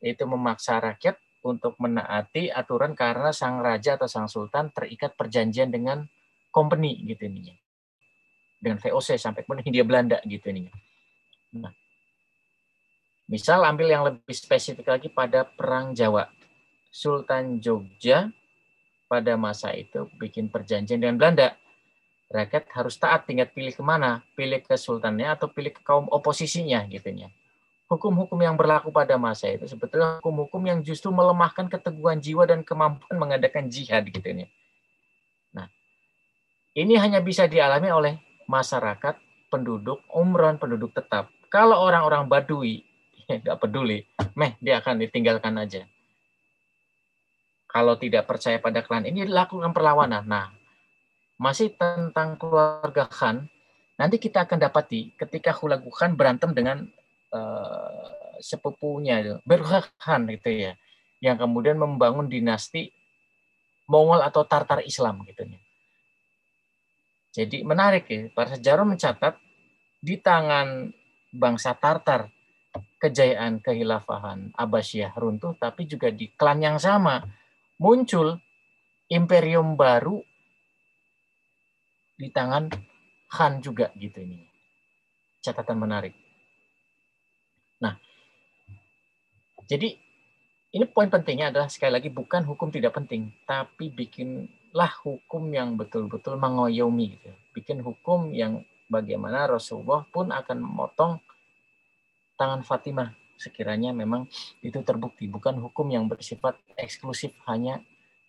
itu memaksa rakyat untuk menaati aturan karena sang raja atau sang sultan terikat perjanjian dengan company gitu ininya. Dengan VOC sampai kemudian Hindia Belanda gitu ininya. Nah, Misal ambil yang lebih spesifik lagi pada Perang Jawa. Sultan Jogja pada masa itu bikin perjanjian dengan Belanda. Rakyat harus taat, tinggal pilih ke mana, pilih ke sultannya atau pilih ke kaum oposisinya gitu ya. Hukum-hukum yang berlaku pada masa itu sebetulnya hukum-hukum yang justru melemahkan keteguhan jiwa dan kemampuan mengadakan jihad gitu ya. Nah, ini hanya bisa dialami oleh masyarakat penduduk umron, penduduk tetap. Kalau orang-orang Badui nggak peduli, meh dia akan ditinggalkan aja. Kalau tidak percaya pada klan ini lakukan perlawanan. Nah, masih tentang keluarga Khan, nanti kita akan dapati ketika Hulagu Khan berantem dengan uh, sepupunya Berha Khan gitu ya, yang kemudian membangun dinasti Mongol atau Tartar Islam gitu ya. Jadi menarik ya, para sejarah mencatat di tangan bangsa Tartar kejayaan kehilafahan Abbasiyah runtuh, tapi juga di klan yang sama muncul imperium baru di tangan Khan juga gitu ini. Catatan menarik. Nah, jadi ini poin pentingnya adalah sekali lagi bukan hukum tidak penting, tapi bikinlah hukum yang betul-betul mengoyomi gitu. Bikin hukum yang bagaimana Rasulullah pun akan memotong tangan Fatimah sekiranya memang itu terbukti bukan hukum yang bersifat eksklusif hanya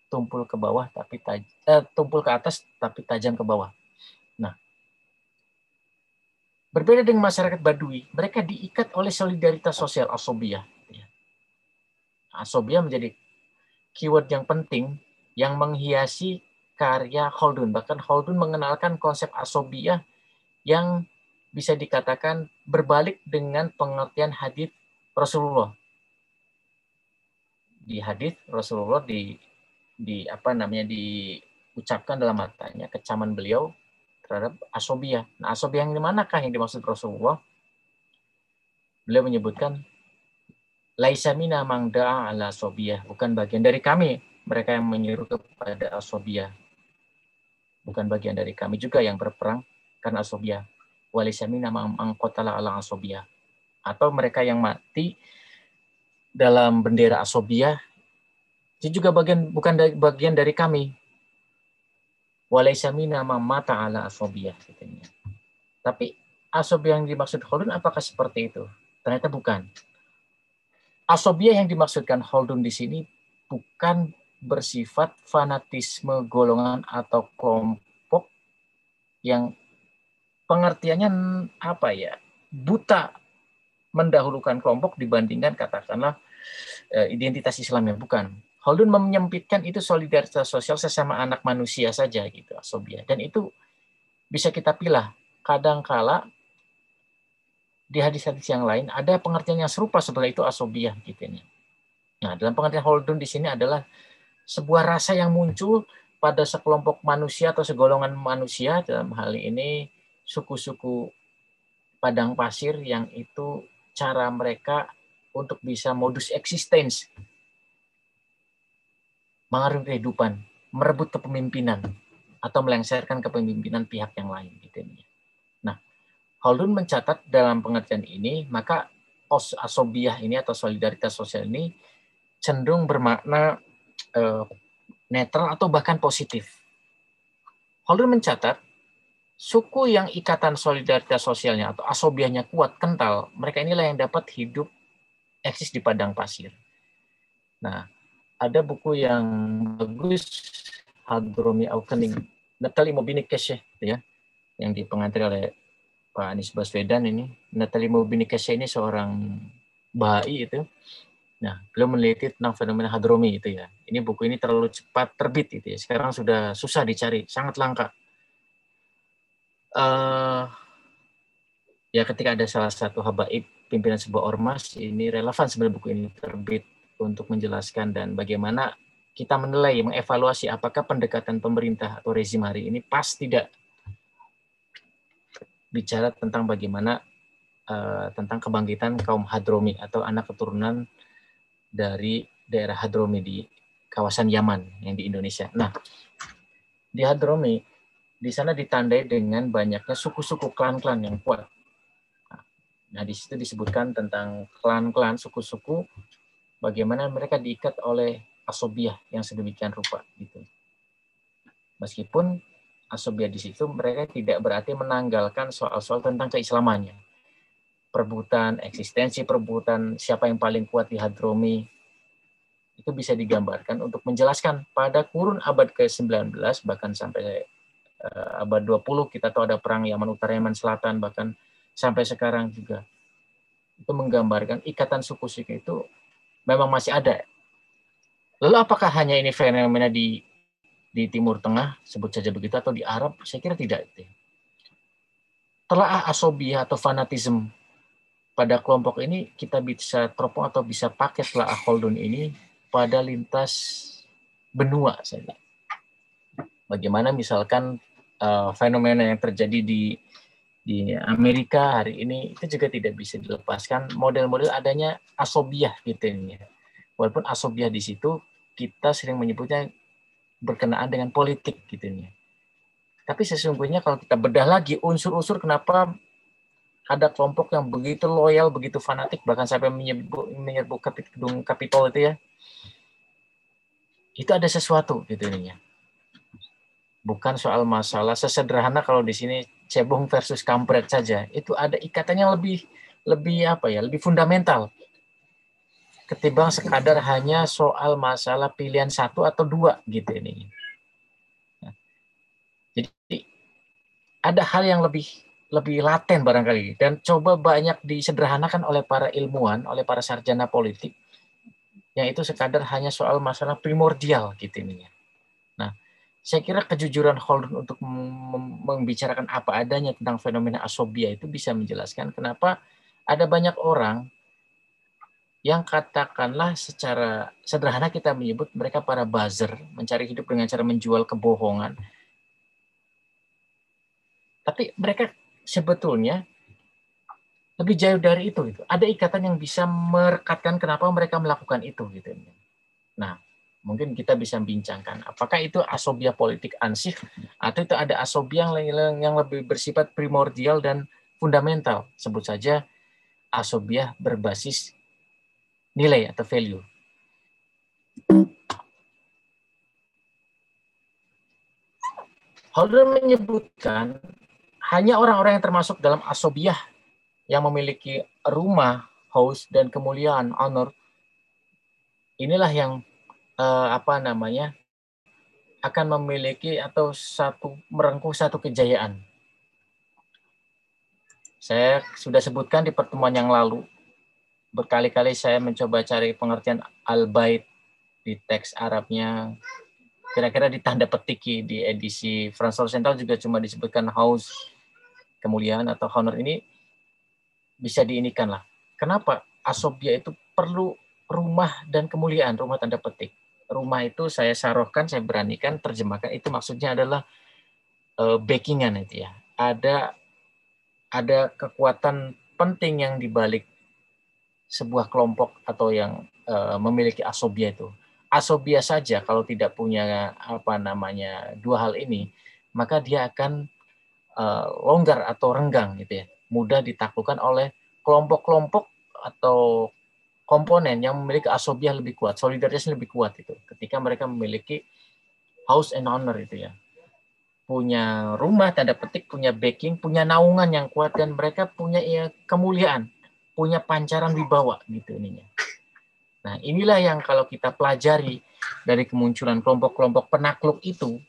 tumpul ke bawah tapi taj eh, tumpul ke atas tapi tajam ke bawah. Berbeda dengan masyarakat Badui, mereka diikat oleh solidaritas sosial asobia. Ya. Asobia menjadi keyword yang penting yang menghiasi karya Holdun. Bahkan Holdun mengenalkan konsep asobia yang bisa dikatakan berbalik dengan pengertian hadis Rasulullah. Di hadis Rasulullah di di apa namanya diucapkan dalam matanya kecaman beliau terhadap asobia. Nah, asobia yang di manakah yang dimaksud Rasulullah? Beliau menyebutkan laisa mina mangda ala asobia, bukan bagian dari kami mereka yang menyeru kepada asobia. Bukan bagian dari kami juga yang berperang karena asobia. Walisa mina mangkotala ala asobia. Atau mereka yang mati dalam bendera asobia itu juga bagian bukan bagian dari kami. Walaysa mina mata ala asobiyah. Katanya. Tapi asobiyah yang dimaksud Holdun apakah seperti itu? Ternyata bukan. Asobiyah yang dimaksudkan Holdun di sini bukan bersifat fanatisme golongan atau kelompok yang pengertiannya apa ya buta mendahulukan kelompok dibandingkan katakanlah eh, identitas Islamnya bukan Holdun menyempitkan itu solidaritas sosial sesama anak manusia saja gitu asobia dan itu bisa kita pilih kadangkala di hadis-hadis yang lain ada pengertian yang serupa sebelah itu asobia gitu ya. Nah, dalam pengertian Holdun di sini adalah sebuah rasa yang muncul pada sekelompok manusia atau segolongan manusia dalam hal ini suku-suku padang pasir yang itu cara mereka untuk bisa modus eksistens mengaruhi kehidupan, merebut kepemimpinan atau melengsarkan kepemimpinan pihak yang lain gitu ya. Nah, Haldun mencatat dalam pengertian ini, maka asobiah ini atau solidaritas sosial ini cenderung bermakna eh, netral atau bahkan positif. Haldun mencatat suku yang ikatan solidaritas sosialnya atau asobiahnya kuat, kental, mereka inilah yang dapat hidup eksis di padang pasir. Nah, ada buku yang bagus Hadromi Aukening. Natali Mobinikeshe ya yang dipengantri oleh Pak Anies Baswedan ini. Natali Mobinikeshe ini seorang bahai itu. Nah beliau meneliti tentang fenomena hadromi itu ya. Ini buku ini terlalu cepat terbit itu ya. Sekarang sudah susah dicari sangat langka. Uh, ya ketika ada salah satu habaib pimpinan sebuah ormas ini relevan sebenarnya buku ini terbit untuk menjelaskan dan bagaimana kita menilai, mengevaluasi apakah pendekatan pemerintah atau rezim hari ini pas tidak bicara tentang bagaimana uh, tentang kebangkitan kaum Hadromi atau anak keturunan dari daerah Hadromi di kawasan Yaman yang di Indonesia. Nah, di Hadromi di sana ditandai dengan banyaknya suku-suku klan-klan yang kuat. Nah, di situ disebutkan tentang klan-klan suku-suku bagaimana mereka diikat oleh asobiah yang sedemikian rupa gitu. Meskipun asobiah di situ mereka tidak berarti menanggalkan soal-soal tentang keislamannya. Perebutan, eksistensi perebutan, siapa yang paling kuat di Hadromi, itu bisa digambarkan untuk menjelaskan pada kurun abad ke-19 bahkan sampai uh, abad 20 kita tahu ada perang Yaman Utara Yaman Selatan bahkan sampai sekarang juga itu menggambarkan ikatan suku-suku itu memang masih ada. Lalu apakah hanya ini fenomena di di Timur Tengah, sebut saja begitu, atau di Arab? Saya kira tidak. Telah asobiah atau fanatisme pada kelompok ini kita bisa teropong atau bisa pakai telah Holdun ini pada lintas benua saja. Bagaimana misalkan uh, fenomena yang terjadi di di Amerika hari ini itu juga tidak bisa dilepaskan model-model adanya asobiah gitu ya. Walaupun asobiah di situ kita sering menyebutnya berkenaan dengan politik gitu ya. Tapi sesungguhnya kalau kita bedah lagi unsur-unsur kenapa ada kelompok yang begitu loyal, begitu fanatik, bahkan sampai menyebut, menyerbu gedung Kapitol itu ya, itu ada sesuatu gitu ya. Bukan soal masalah sesederhana kalau di sini cebong versus kampret saja itu ada ikatannya lebih lebih apa ya lebih fundamental ketimbang sekadar hanya soal masalah pilihan satu atau dua gitu ini. Jadi ada hal yang lebih lebih laten barangkali dan coba banyak disederhanakan oleh para ilmuwan, oleh para sarjana politik yang itu sekadar hanya soal masalah primordial gitu ini. Saya kira kejujuran Holden untuk membicarakan apa adanya tentang fenomena asobia itu bisa menjelaskan kenapa ada banyak orang yang katakanlah secara sederhana kita menyebut mereka para buzzer, mencari hidup dengan cara menjual kebohongan. Tapi mereka sebetulnya lebih jauh dari itu gitu. Ada ikatan yang bisa merekatkan kenapa mereka melakukan itu gitu. Nah, mungkin kita bisa bincangkan apakah itu asobia politik ansih atau itu ada asobia yang, yang lebih bersifat primordial dan fundamental. Sebut saja asobia berbasis nilai atau value. Holder menyebutkan hanya orang-orang yang termasuk dalam asobiah yang memiliki rumah, house dan kemuliaan, honor, inilah yang eh, apa namanya akan memiliki atau satu merengkuh satu kejayaan. Saya sudah sebutkan di pertemuan yang lalu, berkali-kali saya mencoba cari pengertian al-bait di teks Arabnya, kira-kira di tanda petiki di edisi Fransol Central juga cuma disebutkan house kemuliaan atau honor ini bisa diinikan lah. Kenapa asobia itu perlu rumah dan kemuliaan, rumah tanda petik. Rumah itu saya sarohkan, saya beranikan terjemahkan itu maksudnya adalah uh, backingan itu ya. Ada ada kekuatan penting yang dibalik sebuah kelompok atau yang uh, memiliki asobia itu. Asobia saja kalau tidak punya apa namanya dua hal ini, maka dia akan uh, longgar atau renggang gitu ya, mudah ditaklukkan oleh kelompok-kelompok atau komponen yang memiliki asobiah lebih kuat, solidaritasnya lebih kuat itu. Ketika mereka memiliki house and honor itu ya. Punya rumah tanda petik, punya backing, punya naungan yang kuat dan mereka punya ya kemuliaan, punya pancaran wibawa gitu ininya. Nah, inilah yang kalau kita pelajari dari kemunculan kelompok-kelompok penakluk itu,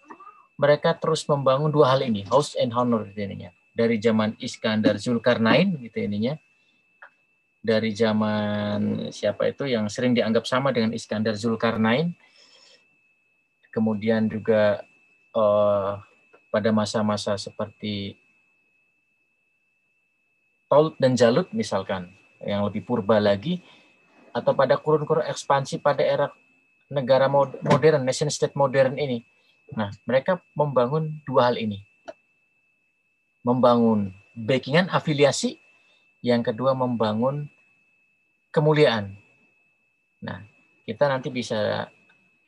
mereka terus membangun dua hal ini, house and honor gitu ininya. Dari zaman Iskandar Zulkarnain gitu ininya. Dari zaman siapa itu yang sering dianggap sama dengan Iskandar Zulkarnain. Kemudian juga uh, pada masa-masa seperti Taut dan Jalut misalkan, yang lebih purba lagi, atau pada kurun-kurun ekspansi pada era negara modern, nation state modern ini, Nah, mereka membangun dua hal ini. Membangun backingan afiliasi, yang kedua membangun kemuliaan. Nah, kita nanti bisa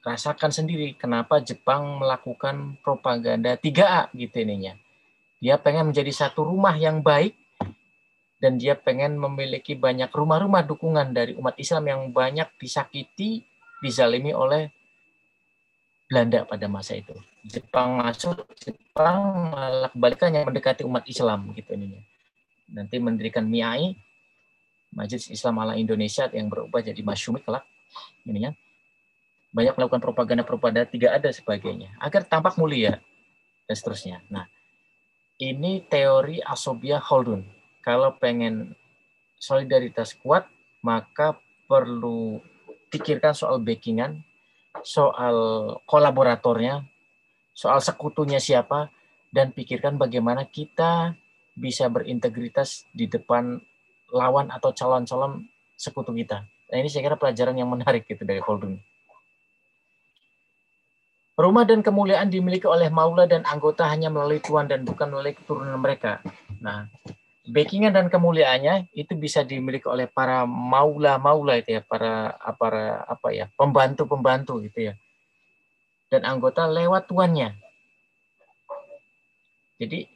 rasakan sendiri kenapa Jepang melakukan propaganda 3A gitu ininya. Dia pengen menjadi satu rumah yang baik dan dia pengen memiliki banyak rumah-rumah dukungan dari umat Islam yang banyak disakiti, dizalimi oleh Belanda pada masa itu. Jepang masuk, Jepang malah kebalikannya mendekati umat Islam gitu ini. Nanti mendirikan MIAI, Majelis Islam ala Indonesia yang berubah jadi Masyumi kelak ini ya. Banyak melakukan propaganda-propaganda tidak ada sebagainya agar tampak mulia dan seterusnya. Nah, ini teori Asobia Holdun. Kalau pengen solidaritas kuat, maka perlu pikirkan soal backingan, soal kolaboratornya, soal sekutunya siapa, dan pikirkan bagaimana kita bisa berintegritas di depan lawan atau calon-calon sekutu kita. Nah, ini saya kira pelajaran yang menarik gitu dari Khaldun. Rumah dan kemuliaan dimiliki oleh maula dan anggota hanya melalui tuan dan bukan melalui keturunan mereka. Nah, backingan dan kemuliaannya itu bisa dimiliki oleh para maula-maula itu ya, para para apa ya, pembantu-pembantu gitu ya. Dan anggota lewat tuannya. Jadi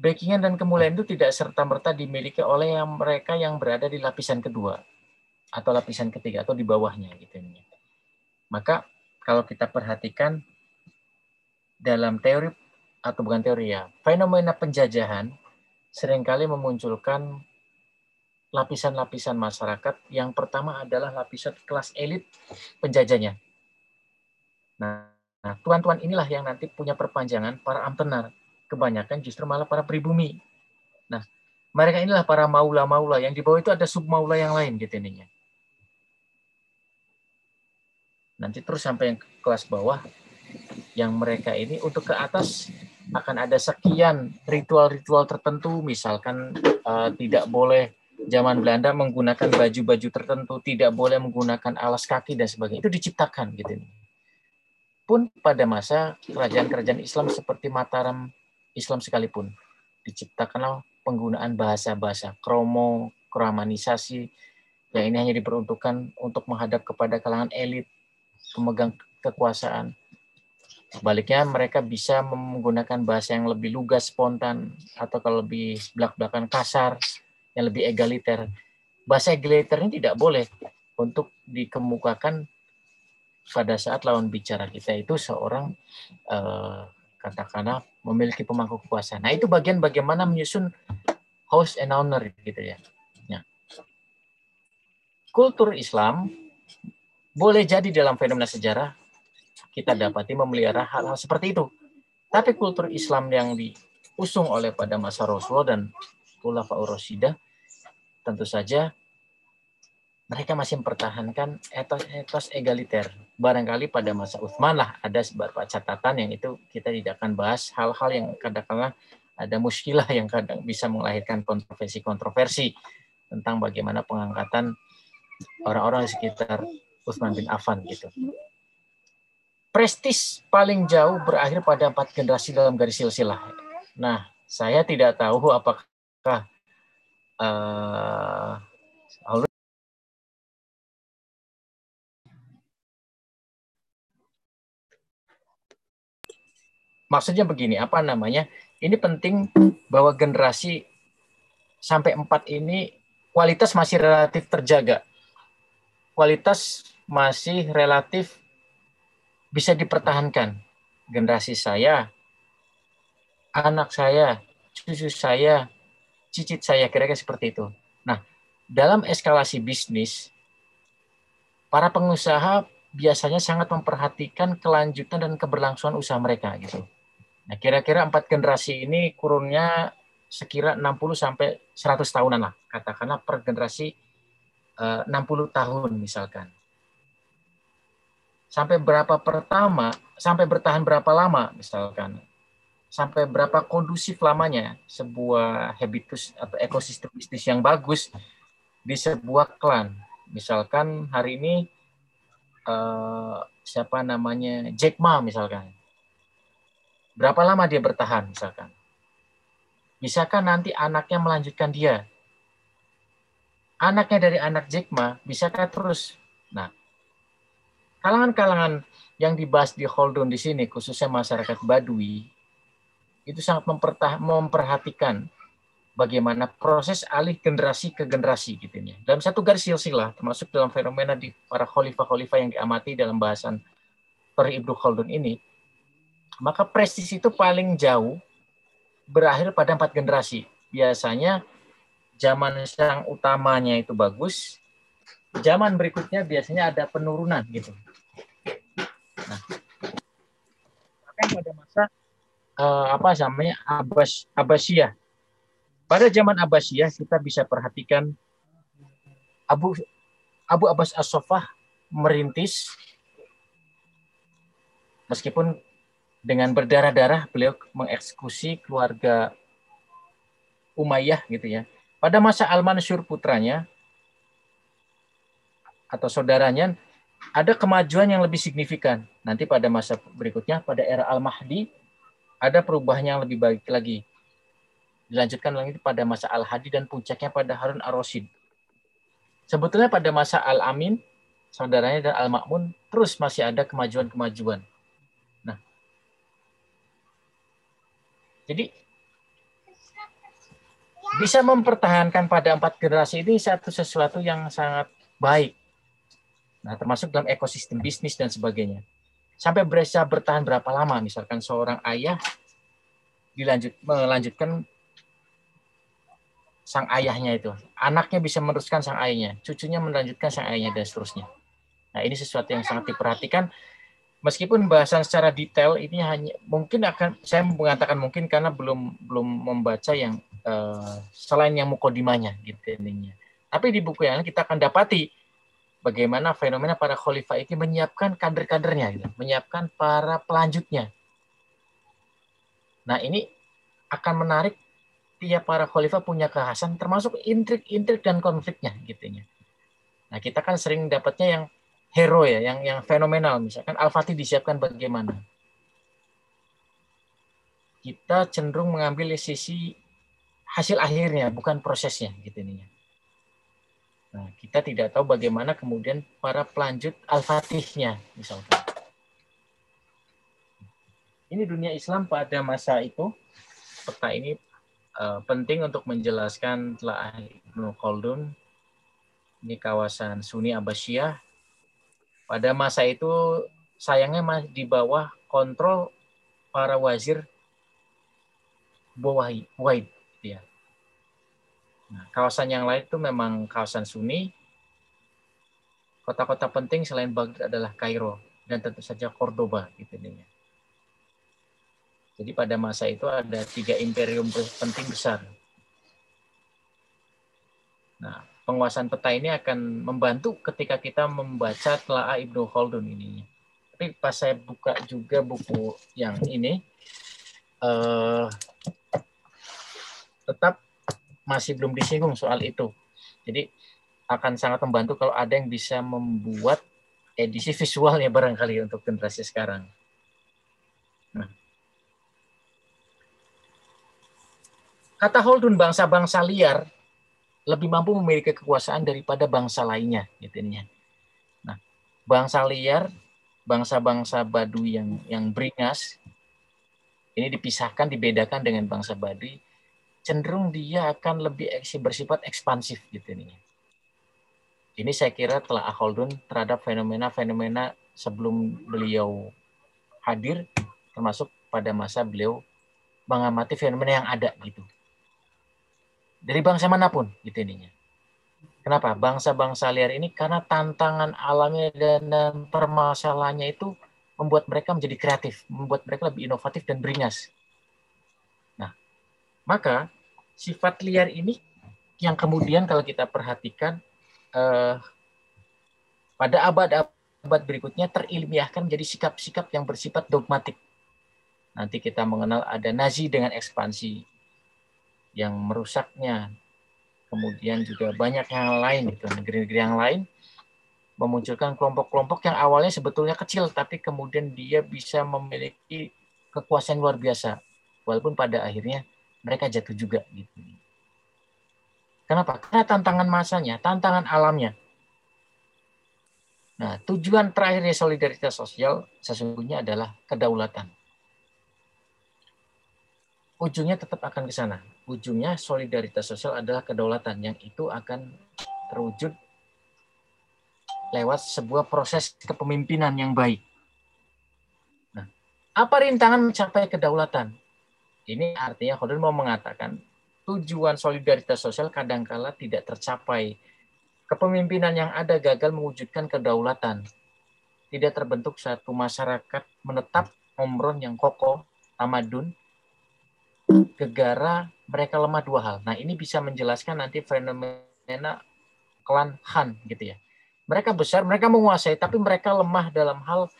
backingan dan kemuliaan itu tidak serta-merta dimiliki oleh yang mereka yang berada di lapisan kedua atau lapisan ketiga atau di bawahnya gitu. Maka kalau kita perhatikan dalam teori atau bukan teori ya, fenomena penjajahan sering kali memunculkan lapisan-lapisan masyarakat. Yang pertama adalah lapisan kelas elit penjajahnya. Nah, tuan-tuan inilah yang nanti punya perpanjangan para amtenar. Kebanyakan justru malah para pribumi. Nah, mereka inilah para maula-maula. Yang di bawah itu ada sub-maula yang lain gitu ininya. Nanti terus sampai yang kelas bawah, yang mereka ini untuk ke atas akan ada sekian ritual-ritual tertentu, misalkan uh, tidak boleh zaman Belanda menggunakan baju-baju tertentu, tidak boleh menggunakan alas kaki dan sebagainya. Itu diciptakan gitu. Pun pada masa kerajaan-kerajaan Islam seperti Mataram Islam sekalipun diciptakanlah penggunaan bahasa-bahasa kromo, kromanisasi yang ini hanya diperuntukkan untuk menghadap kepada kalangan elit, pemegang kekuasaan. Sebaliknya mereka bisa menggunakan bahasa yang lebih lugas, spontan, atau kalau lebih belak-belakan kasar, yang lebih egaliter. Bahasa egaliter ini tidak boleh untuk dikemukakan pada saat lawan bicara kita itu seorang eh, katakanlah memiliki pemangku kekuasaan. Nah itu bagian bagaimana menyusun host and owner gitu ya. Nah, kultur Islam boleh jadi dalam fenomena sejarah kita dapati memelihara hal-hal seperti itu. Tapi kultur Islam yang diusung oleh pada masa Rasulullah dan Khulafaur Rasyiddah tentu saja mereka masih mempertahankan etos-etos egaliter. Barangkali pada masa Uthman lah ada beberapa catatan yang itu kita tidak akan bahas hal-hal yang kadang-kadang ada muskilah yang kadang bisa melahirkan kontroversi-kontroversi tentang bagaimana pengangkatan orang-orang di sekitar Uthman bin Affan gitu. Prestis paling jauh berakhir pada empat generasi dalam garis silsilah. Nah, saya tidak tahu apakah uh, maksudnya begini, apa namanya? Ini penting bahwa generasi sampai empat ini kualitas masih relatif terjaga. Kualitas masih relatif bisa dipertahankan. Generasi saya, anak saya, cucu saya, cicit saya kira-kira seperti itu. Nah, dalam eskalasi bisnis, para pengusaha biasanya sangat memperhatikan kelanjutan dan keberlangsungan usaha mereka gitu. Nah, kira-kira empat generasi ini kurunnya sekira 60 sampai 100 tahunan lah, katakanlah per generasi eh, 60 tahun misalkan. Sampai berapa pertama, sampai bertahan berapa lama misalkan sampai berapa kondusif lamanya sebuah habitus atau ekosistem bisnis yang bagus di sebuah klan. Misalkan hari ini uh, siapa namanya Jack Ma misalkan. Berapa lama dia bertahan misalkan? Bisakah nanti anaknya melanjutkan dia? Anaknya dari anak Jack Ma, bisakah terus? Nah, kalangan-kalangan yang dibahas di Holdon di sini, khususnya masyarakat Badui, itu sangat memperhatikan bagaimana proses alih generasi ke generasi gitu ya. Dalam satu garis silsilah termasuk dalam fenomena di para khalifah-khalifah yang diamati dalam bahasan Tori Ibnu Khaldun ini, maka prestis itu paling jauh berakhir pada empat generasi. Biasanya zaman yang utamanya itu bagus, zaman berikutnya biasanya ada penurunan gitu. Nah, pada masa uh, apa namanya Abbas Abbasiyah. Pada zaman Abbasiyah kita bisa perhatikan Abu Abu Abbas As-Sofah merintis meskipun dengan berdarah-darah beliau mengeksekusi keluarga Umayyah gitu ya. Pada masa Al-Mansur putranya atau saudaranya ada kemajuan yang lebih signifikan. Nanti pada masa berikutnya pada era Al-Mahdi ada perubahan yang lebih baik lagi. Dilanjutkan lagi pada masa Al-Hadi dan puncaknya pada Harun Ar-Rasyid. Sebetulnya pada masa Al-Amin, saudaranya dan Al-Ma'mun, terus masih ada kemajuan-kemajuan. Jadi bisa mempertahankan pada empat generasi ini satu sesuatu yang sangat baik. Nah, termasuk dalam ekosistem bisnis dan sebagainya sampai bisa bertahan berapa lama misalkan seorang ayah dilanjut melanjutkan sang ayahnya itu. Anaknya bisa meneruskan sang ayahnya, cucunya melanjutkan sang ayahnya dan seterusnya. Nah, ini sesuatu yang sangat diperhatikan meskipun bahasan secara detail ini hanya mungkin akan saya mengatakan mungkin karena belum belum membaca yang uh, selain yang mukodimanya gitu intinya. Tapi di buku yang lain kita akan dapati bagaimana fenomena para khalifah ini menyiapkan kader-kadernya gitu, menyiapkan para pelanjutnya. Nah, ini akan menarik tiap para khalifah punya kekhasan termasuk intrik-intrik dan konfliknya gitu ya. Nah, kita kan sering dapatnya yang hero ya, yang yang fenomenal misalkan Al-Fatih disiapkan bagaimana. Kita cenderung mengambil sisi hasil akhirnya, bukan prosesnya gitu nih. Nah, kita tidak tahu bagaimana kemudian para pelanjut Al-Fatihnya misalkan. Ini dunia Islam pada masa itu peta ini uh, penting untuk menjelaskan telah Ibnu Khaldun ini kawasan Sunni Abbasiyah pada masa itu sayangnya masih di bawah kontrol para wazir Buwaid. Ya. Nah, kawasan yang lain itu memang kawasan Sunni. Kota-kota penting selain Baghdad adalah Kairo dan tentu saja Cordoba gitu. Jadi pada masa itu ada tiga imperium penting besar. Nah, penguasaan peta ini akan membantu ketika kita membaca Telaah Ibnu Khaldun ini. Tapi pas saya buka juga buku yang ini, uh, tetap masih belum disinggung soal itu. Jadi akan sangat membantu kalau ada yang bisa membuat edisi visualnya barangkali untuk generasi sekarang. Nah. Kata Holdun bangsa-bangsa liar lebih mampu memiliki kekuasaan daripada bangsa lainnya gitu ya. Nah, bangsa liar, bangsa-bangsa Baduy yang yang beringas ini dipisahkan, dibedakan dengan bangsa Baduy, cenderung dia akan lebih bersifat ekspansif gitu ini. Ini saya kira telah Akholdun terhadap fenomena-fenomena sebelum beliau hadir, termasuk pada masa beliau mengamati fenomena yang ada gitu dari bangsa mana pun gitu ininya. Kenapa? Bangsa-bangsa liar ini karena tantangan alamnya dan, permasalahannya itu membuat mereka menjadi kreatif, membuat mereka lebih inovatif dan beringas. Nah, maka sifat liar ini yang kemudian kalau kita perhatikan eh, pada abad-abad berikutnya terilmiahkan menjadi sikap-sikap yang bersifat dogmatik. Nanti kita mengenal ada Nazi dengan ekspansi yang merusaknya. Kemudian juga banyak yang lain itu negeri-negeri yang lain memunculkan kelompok-kelompok yang awalnya sebetulnya kecil tapi kemudian dia bisa memiliki kekuasaan luar biasa walaupun pada akhirnya mereka jatuh juga gitu. Kenapa? Karena tantangan masanya, tantangan alamnya. Nah, tujuan terakhirnya solidaritas sosial sesungguhnya adalah kedaulatan ujungnya tetap akan ke sana. Ujungnya solidaritas sosial adalah kedaulatan yang itu akan terwujud lewat sebuah proses kepemimpinan yang baik. Nah, apa rintangan mencapai kedaulatan? Ini artinya Khodun mau mengatakan tujuan solidaritas sosial kadangkala tidak tercapai. Kepemimpinan yang ada gagal mewujudkan kedaulatan. Tidak terbentuk satu masyarakat menetap omron yang kokoh, tamadun, gegara mereka lemah dua hal. Nah, ini bisa menjelaskan nanti fenomena klan Han gitu ya. Mereka besar, mereka menguasai, tapi mereka lemah dalam hal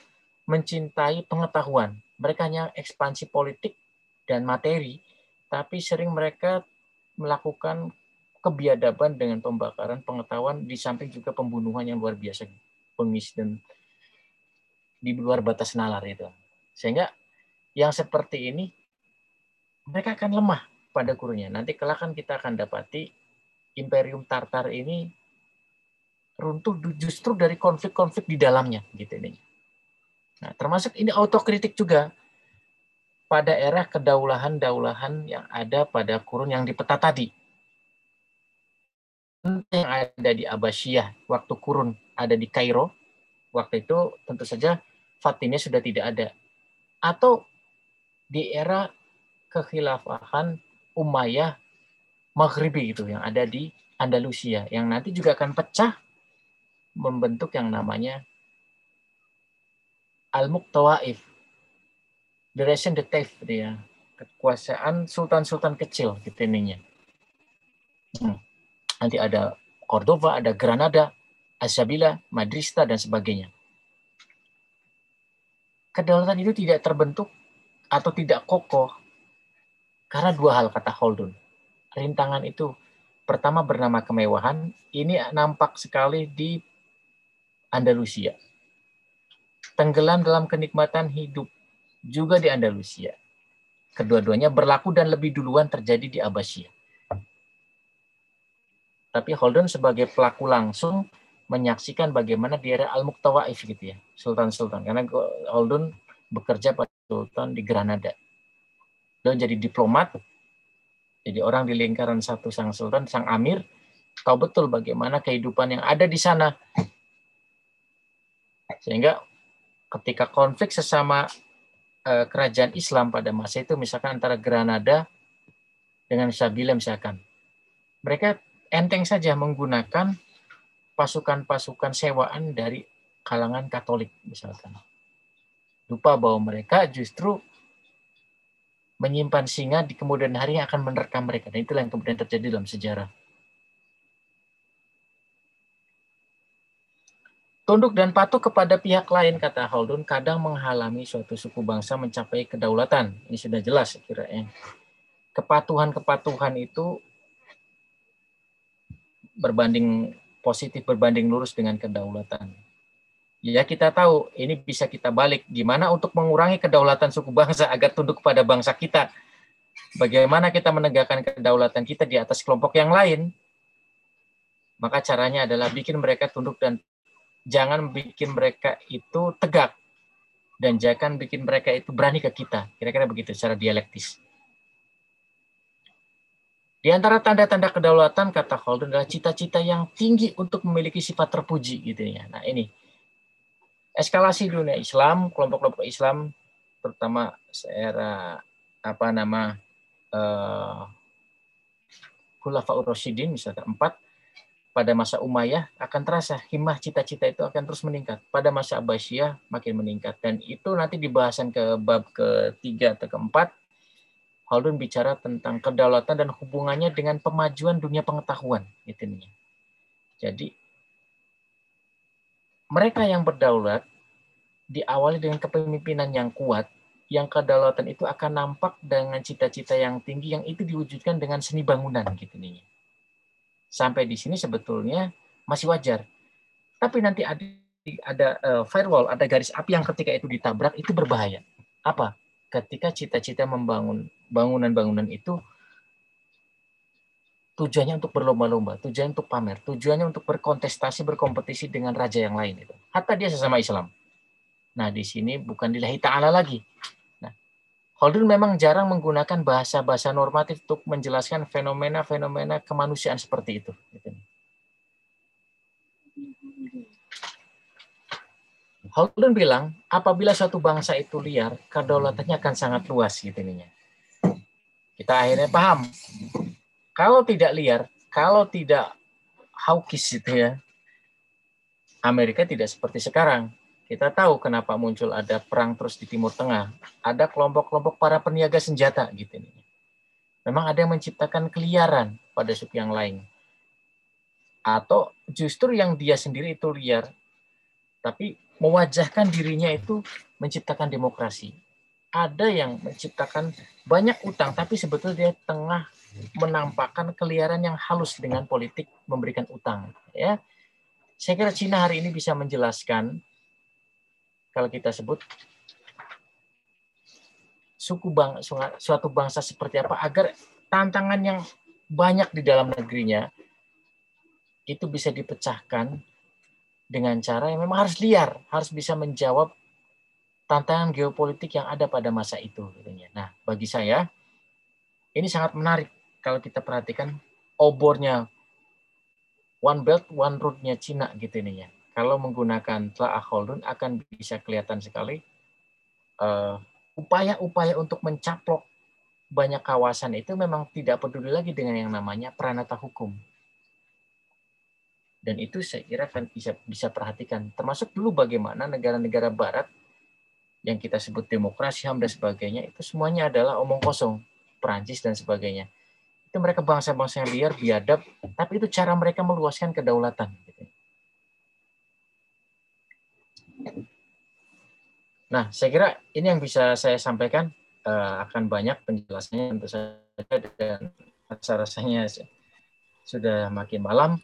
mencintai pengetahuan. Mereka hanya ekspansi politik dan materi, tapi sering mereka melakukan kebiadaban dengan pembakaran pengetahuan di samping juga pembunuhan yang luar biasa, pengis dan di luar batas nalar itu. Sehingga yang seperti ini mereka akan lemah pada gurunya. Nanti kelak kan kita akan dapati Imperium Tartar ini runtuh justru dari konflik-konflik di dalamnya gitu ini. Nah, termasuk ini autokritik juga pada era kedaulahan-daulahan yang ada pada kurun yang di peta tadi. Yang ada di Abbasiyah waktu kurun ada di Kairo, waktu itu tentu saja Fatimiyah sudah tidak ada. Atau di era kekhilafahan Umayyah Maghribi itu yang ada di Andalusia yang nanti juga akan pecah membentuk yang namanya Al-Muqtawaif the representative dia kekuasaan sultan-sultan kecil gitu ininya. Hmm. Nanti ada Cordoba, ada Granada, Asabila, Madrista dan sebagainya. Kedaulatan itu tidak terbentuk atau tidak kokoh karena dua hal kata Holdun. Rintangan itu pertama bernama kemewahan, ini nampak sekali di Andalusia. Tenggelam dalam kenikmatan hidup juga di Andalusia. Kedua-duanya berlaku dan lebih duluan terjadi di Abbasiyah. Tapi Holden sebagai pelaku langsung menyaksikan bagaimana di era Al-Muqtawaif gitu ya, sultan-sultan. Karena Holden bekerja pada sultan di Granada. Dan jadi diplomat, jadi orang di lingkaran satu sang sultan, sang amir, tahu betul bagaimana kehidupan yang ada di sana. Sehingga ketika konflik sesama Eh, kerajaan Islam pada masa itu misalkan antara Granada dengan Sabila misalkan. Mereka enteng saja menggunakan pasukan-pasukan sewaan dari kalangan Katolik misalkan. Lupa bahwa mereka justru menyimpan singa di kemudian hari yang akan menerkam mereka. Dan itulah yang kemudian terjadi dalam sejarah. Tunduk dan patuh kepada pihak lain, kata Haldun, kadang menghalangi suatu suku bangsa mencapai kedaulatan. Ini sudah jelas, kira ya. Kepatuhan-kepatuhan itu berbanding positif, berbanding lurus dengan kedaulatan. Ya kita tahu, ini bisa kita balik. Gimana untuk mengurangi kedaulatan suku bangsa agar tunduk kepada bangsa kita? Bagaimana kita menegakkan kedaulatan kita di atas kelompok yang lain? Maka caranya adalah bikin mereka tunduk dan jangan bikin mereka itu tegak dan jangan bikin mereka itu berani ke kita. Kira-kira begitu secara dialektis. Di antara tanda-tanda kedaulatan kata Khaldun adalah cita-cita yang tinggi untuk memiliki sifat terpuji gitu ya. Nah, ini eskalasi dunia Islam, kelompok-kelompok Islam terutama era apa nama uh, Khulafaur Rasyidin misalnya empat pada masa Umayyah akan terasa himmah cita-cita itu akan terus meningkat. Pada masa Abbasiyah makin meningkat dan itu nanti dibahasan ke bab ketiga atau keempat. Haldun bicara tentang kedaulatan dan hubungannya dengan pemajuan dunia pengetahuan nih. Jadi mereka yang berdaulat diawali dengan kepemimpinan yang kuat, yang kedaulatan itu akan nampak dengan cita-cita yang tinggi yang itu diwujudkan dengan seni bangunan gitu nih sampai di sini sebetulnya masih wajar. Tapi nanti ada ada uh, firewall, ada garis api yang ketika itu ditabrak itu berbahaya. Apa? Ketika cita-cita membangun bangunan-bangunan itu tujuannya untuk berlomba-lomba, tujuannya untuk pamer, tujuannya untuk berkontestasi, berkompetisi dengan raja yang lain itu. Hatta dia sesama Islam. Nah, di sini bukan lillahi ta'ala lagi, Holden memang jarang menggunakan bahasa-bahasa normatif untuk menjelaskan fenomena-fenomena kemanusiaan seperti itu. Holden bilang, apabila suatu bangsa itu liar, kedaulatannya akan sangat luas gitu. Kita akhirnya paham. Kalau tidak liar, kalau tidak hawkish gitu ya, Amerika tidak seperti sekarang kita tahu kenapa muncul ada perang terus di Timur Tengah. Ada kelompok-kelompok para peniaga senjata gitu nih. Memang ada yang menciptakan keliaran pada suku yang lain. Atau justru yang dia sendiri itu liar, tapi mewajahkan dirinya itu menciptakan demokrasi. Ada yang menciptakan banyak utang, tapi sebetulnya dia tengah menampakkan keliaran yang halus dengan politik memberikan utang. Ya, saya kira Cina hari ini bisa menjelaskan kalau kita sebut suku bang suatu bangsa seperti apa agar tantangan yang banyak di dalam negerinya itu bisa dipecahkan dengan cara yang memang harus liar, harus bisa menjawab tantangan geopolitik yang ada pada masa itu. Nah, bagi saya ini sangat menarik kalau kita perhatikan obornya One Belt One Road-nya Cina gitu ini ya kalau menggunakan telah Holdun akan bisa kelihatan sekali uh, upaya-upaya untuk mencaplok banyak kawasan itu memang tidak peduli lagi dengan yang namanya peranata hukum. Dan itu saya kira kan bisa bisa perhatikan. Termasuk dulu bagaimana negara-negara barat yang kita sebut demokrasi HAM dan sebagainya itu semuanya adalah omong kosong, Perancis dan sebagainya. Itu mereka bangsa-bangsa yang liar, biadab, tapi itu cara mereka meluaskan kedaulatan. Nah, saya kira ini yang bisa saya sampaikan uh, akan banyak penjelasannya tentu saja dan rasa-rasanya sudah makin malam.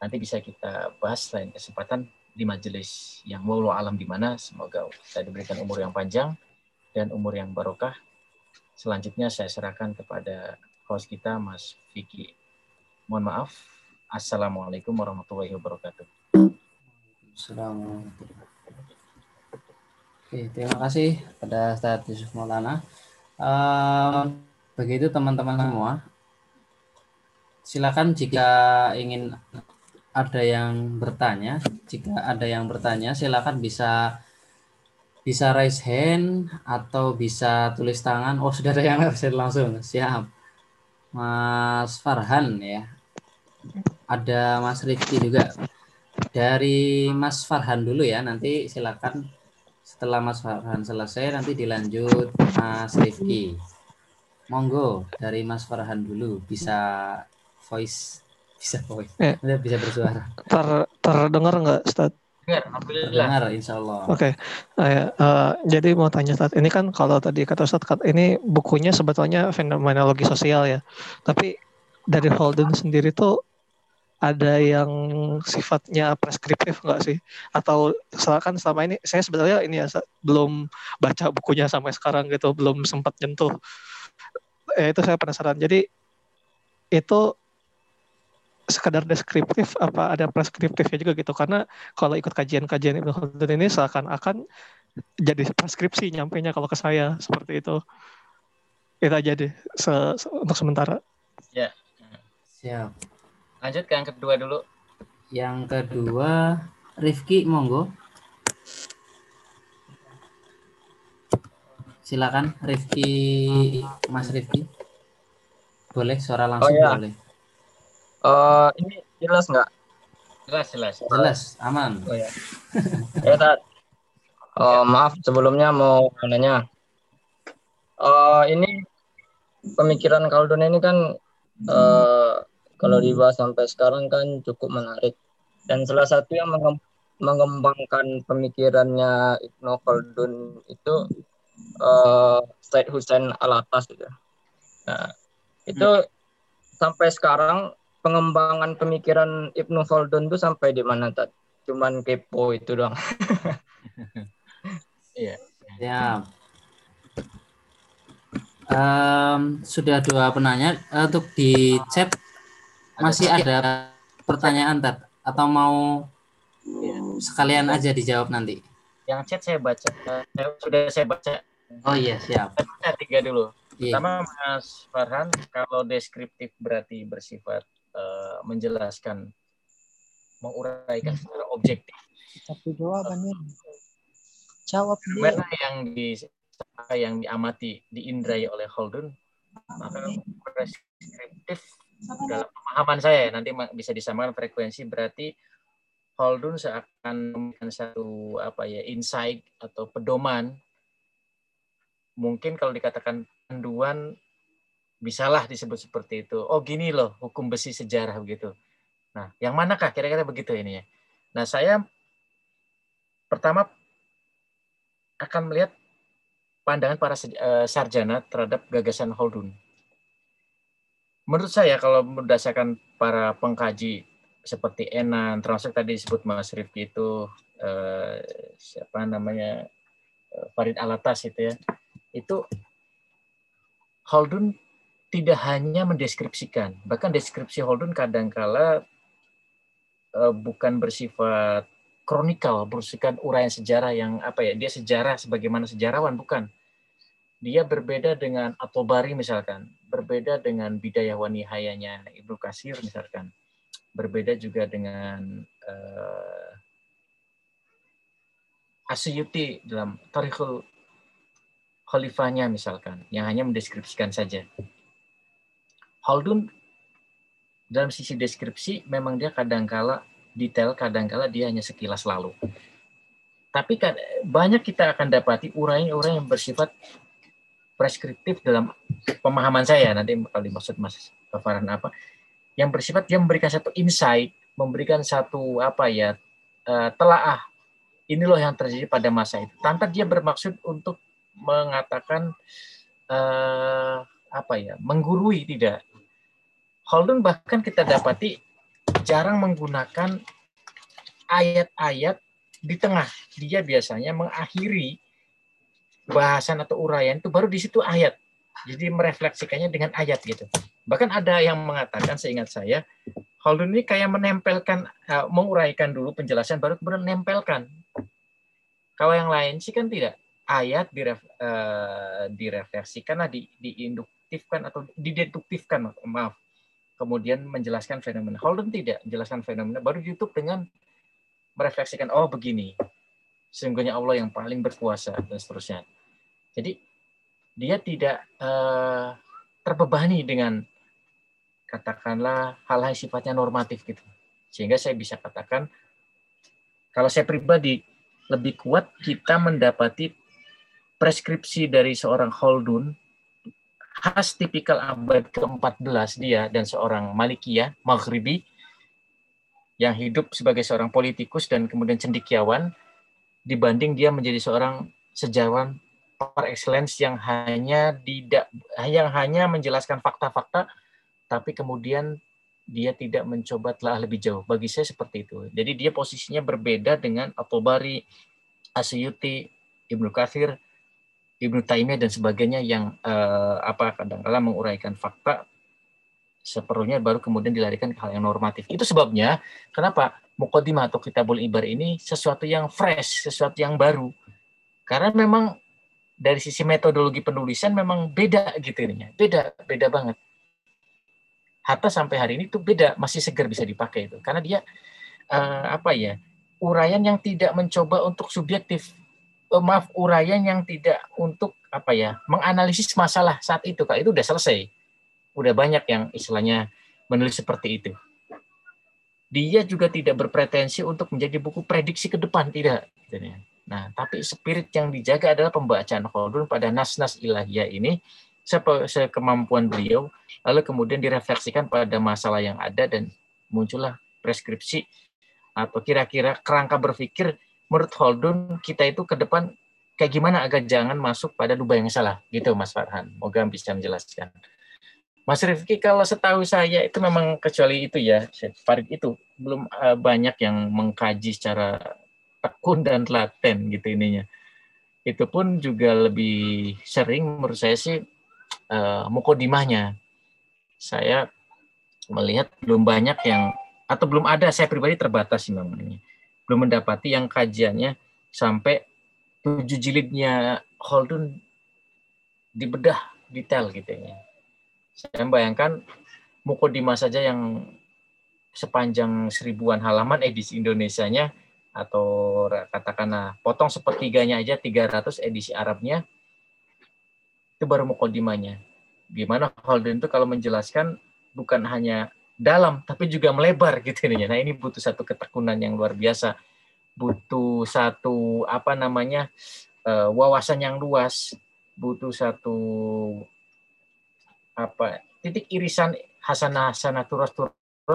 Nanti bisa kita bahas lain kesempatan di majelis yang walau alam di mana. Semoga saya diberikan umur yang panjang dan umur yang barokah. Selanjutnya saya serahkan kepada host kita Mas Vicky. Mohon maaf. Assalamualaikum warahmatullahi wabarakatuh. Assalamualaikum. Oke, terima kasih pada Ustaz Yusuf Maulana. Um, begitu teman-teman semua. Silakan jika ingin ada yang bertanya, jika ada yang bertanya silakan bisa bisa raise hand atau bisa tulis tangan. Oh, sudah ada yang raise langsung. Siap. Mas Farhan ya. Ada Mas Rifki juga. Dari Mas Farhan dulu ya, nanti silakan setelah Mas Farhan selesai nanti dilanjut Mas Rifki. Monggo dari Mas Farhan dulu bisa voice bisa voice eh. bisa bersuara. Ter terdengar nggak Ustaz? Terdengar, insya Allah. Oke, okay. uh, uh, jadi mau tanya Ustaz, ini kan kalau tadi kata Ustaz, ini bukunya sebetulnya fenomenologi sosial ya, tapi dari Holden sendiri tuh ada yang sifatnya preskriptif enggak sih? Atau kan selama ini saya sebenarnya ini ya belum baca bukunya sampai sekarang gitu, belum sempat nyentuh. Eh, itu saya penasaran. Jadi itu sekadar deskriptif apa ada preskriptifnya juga gitu karena kalau ikut kajian-kajian Ibnu Khaldun ini seakan-akan jadi preskripsi nyampainya kalau ke saya seperti itu itu aja deh se, se untuk sementara ya siap Lanjut ke yang kedua dulu. Yang kedua, Rifki, monggo. Silakan, Rifki, Mas Rifki. Boleh, suara langsung oh, ya. boleh. Uh, ini jelas nggak? Jelas, jelas. Jelas, aman. Oh ya. ya, Tat. Uh, maaf sebelumnya mau nanya. Uh, ini pemikiran Kaldun ini kan uh, kalau dibahas sampai sekarang kan cukup menarik dan salah satu yang mengembangkan pemikirannya Ibnu Khaldun itu uh, Said Hussein Alatas gitu. Nah, itu hmm. sampai sekarang pengembangan pemikiran Ibnu Khaldun itu sampai di mana tadi? Cuman kepo itu doang. Iya. ya. Um, sudah dua penanya untuk di chat masih ada pertanyaan Tat atau mau ya. sekalian aja dijawab nanti? Yang chat saya baca, saya, sudah saya baca. Oh iya siap. Saya tiga dulu. Yeah. Pertama Mas Farhan, kalau deskriptif berarti bersifat uh, menjelaskan, menguraikan secara objektif. Tapi jawabannya. Jawab Mana yang di yang diamati, diindrai oleh Holden, maka deskriptif dalam pemahaman saya. Nanti bisa disamakan frekuensi berarti Holdun seakan memberikan satu apa ya insight atau pedoman. Mungkin kalau dikatakan panduan bisalah disebut seperti itu. Oh gini loh hukum besi sejarah begitu. Nah yang manakah? Kira-kira begitu ini ya. Nah saya pertama akan melihat pandangan para eh, sarjana terhadap gagasan Holdun menurut saya kalau berdasarkan para pengkaji seperti Enan, termasuk tadi disebut Mas Rifki itu eh, siapa namanya eh, Farid Alatas itu ya, itu Holdun tidak hanya mendeskripsikan, bahkan deskripsi Holdun kadangkala eh, bukan bersifat kronikal, bersifat uraian sejarah yang apa ya, dia sejarah sebagaimana sejarawan bukan. Dia berbeda dengan Atobari misalkan berbeda dengan Bidayah Wanihayanya Ibnu Kasir misalkan. Berbeda juga dengan uh, Asyuti dalam Tarikhul khalifahnya misalkan, yang hanya mendeskripsikan saja. Haldun dalam sisi deskripsi memang dia kadangkala detail, kadangkala dia hanya sekilas lalu. Tapi banyak kita akan dapati uraian-uraian yang bersifat preskriptif dalam pemahaman saya. Nanti kalau dimaksud Mas Farhan apa yang bersifat dia memberikan satu insight, memberikan satu apa ya uh, telaah. Ini loh yang terjadi pada masa itu. Tanpa dia bermaksud untuk mengatakan uh, apa ya menggurui tidak Holden bahkan kita dapati jarang menggunakan ayat-ayat di tengah. Dia biasanya mengakhiri bahasan atau uraian itu baru di situ ayat. Jadi merefleksikannya dengan ayat gitu. Bahkan ada yang mengatakan seingat saya Holden ini kayak menempelkan uh, menguraikan dulu penjelasan baru kemudian menempelkan. Kalau yang lain sih kan tidak. Ayat diref, uh, direfleksikan di, diinduktifkan atau dideduktifkan maaf kemudian menjelaskan fenomena. Holden tidak menjelaskan fenomena baru ditutup dengan merefleksikan oh begini. Sesungguhnya Allah yang paling berkuasa dan seterusnya. Jadi dia tidak uh, terbebani dengan katakanlah hal-hal sifatnya normatif gitu. Sehingga saya bisa katakan kalau saya pribadi lebih kuat kita mendapati preskripsi dari seorang Holdun khas tipikal abad ke-14 dia dan seorang Malikiyah Maghribi yang hidup sebagai seorang politikus dan kemudian cendikiawan dibanding dia menjadi seorang sejarawan par excellence yang hanya tidak yang hanya menjelaskan fakta-fakta tapi kemudian dia tidak mencoba telah lebih jauh. Bagi saya seperti itu. Jadi dia posisinya berbeda dengan Atobari, Asyuti, Ibnu Kathir, Ibnu Taimiyah dan sebagainya yang eh, apa kadang-kala menguraikan fakta seperlunya baru kemudian dilarikan ke hal yang normatif. Itu sebabnya kenapa Muqaddimah atau Kitabul Ibar ini sesuatu yang fresh, sesuatu yang baru. Karena memang dari sisi metodologi penulisan memang beda gitu ininya. Beda, beda banget Hatta sampai hari ini tuh beda, masih segar bisa dipakai itu. Karena dia uh, apa ya? uraian yang tidak mencoba untuk subjektif. Maaf, uraian yang tidak untuk apa ya? menganalisis masalah saat itu. Kak itu udah selesai. Udah banyak yang istilahnya menulis seperti itu. Dia juga tidak berpretensi untuk menjadi buku prediksi ke depan, tidak. Gitu ya. Nah, tapi spirit yang dijaga adalah pembacaan Khaldun pada nas-nas ilahiyah ini sekemampuan beliau, lalu kemudian direfleksikan pada masalah yang ada dan muncullah preskripsi atau kira-kira kerangka berpikir menurut Holdun kita itu ke depan kayak gimana agar jangan masuk pada lubang yang salah gitu Mas Farhan. Moga bisa menjelaskan. Mas Rifki kalau setahu saya itu memang kecuali itu ya Farid itu belum uh, banyak yang mengkaji secara tekun dan telaten gitu ininya. Itu pun juga lebih sering menurut saya sih uh, mukodimahnya. Saya melihat belum banyak yang atau belum ada saya pribadi terbatas sih memang ini. Belum mendapati yang kajiannya sampai tujuh jilidnya Holdun dibedah detail gitu ya. Saya bayangkan mukodimah saja yang sepanjang seribuan halaman edisi Indonesianya atau katakanlah potong sepertiganya aja 300 edisi Arabnya itu baru mukodimanya. Gimana Holden itu kalau menjelaskan bukan hanya dalam tapi juga melebar gitu ini. Nah, ini butuh satu ketekunan yang luar biasa. Butuh satu apa namanya? Uh, wawasan yang luas, butuh satu apa? titik irisan hasanah hasanah turus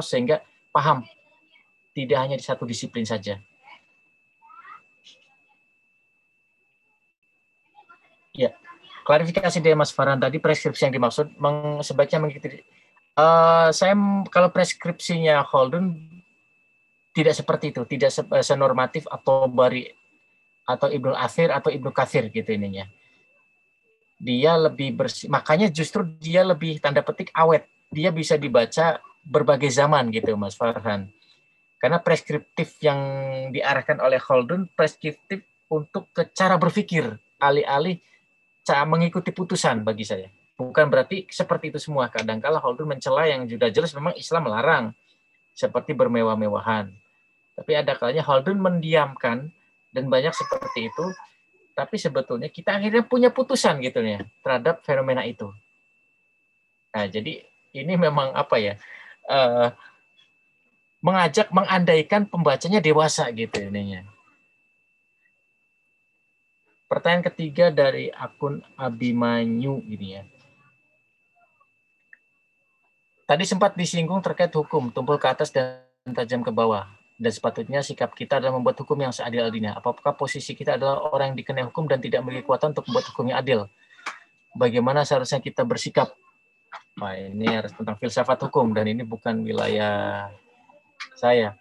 sehingga paham tidak hanya di satu disiplin saja. Ya, klarifikasi dari Mas Farhan tadi preskripsi yang dimaksud meng, sebaiknya mengikuti uh, saya kalau preskripsinya Holden tidak seperti itu, tidak eh, senormatif atau bari atau Ibnu Athir atau Ibnu Kathir gitu ininya. Dia lebih bersih, makanya justru dia lebih tanda petik awet. Dia bisa dibaca berbagai zaman gitu Mas Farhan. Karena preskriptif yang diarahkan oleh Holden preskriptif untuk ke cara berpikir alih-alih mengikuti putusan bagi saya. Bukan berarti seperti itu semua. Kadang-kala Holdun mencela yang sudah jelas memang Islam melarang. Seperti bermewah-mewahan. Tapi ada kalanya Holdun mendiamkan dan banyak seperti itu tapi sebetulnya kita akhirnya punya putusan gitu ya terhadap fenomena itu. Nah, jadi ini memang apa ya? Uh, mengajak mengandaikan pembacanya dewasa gitu ininya. Pertanyaan ketiga dari akun Abimanyu ini ya. Tadi sempat disinggung terkait hukum, tumpul ke atas dan tajam ke bawah. Dan sepatutnya sikap kita adalah membuat hukum yang seadil-adilnya. Apakah posisi kita adalah orang yang dikenai hukum dan tidak memiliki kekuatan untuk membuat hukum yang adil? Bagaimana seharusnya kita bersikap? Nah, ini harus tentang filsafat hukum dan ini bukan wilayah saya.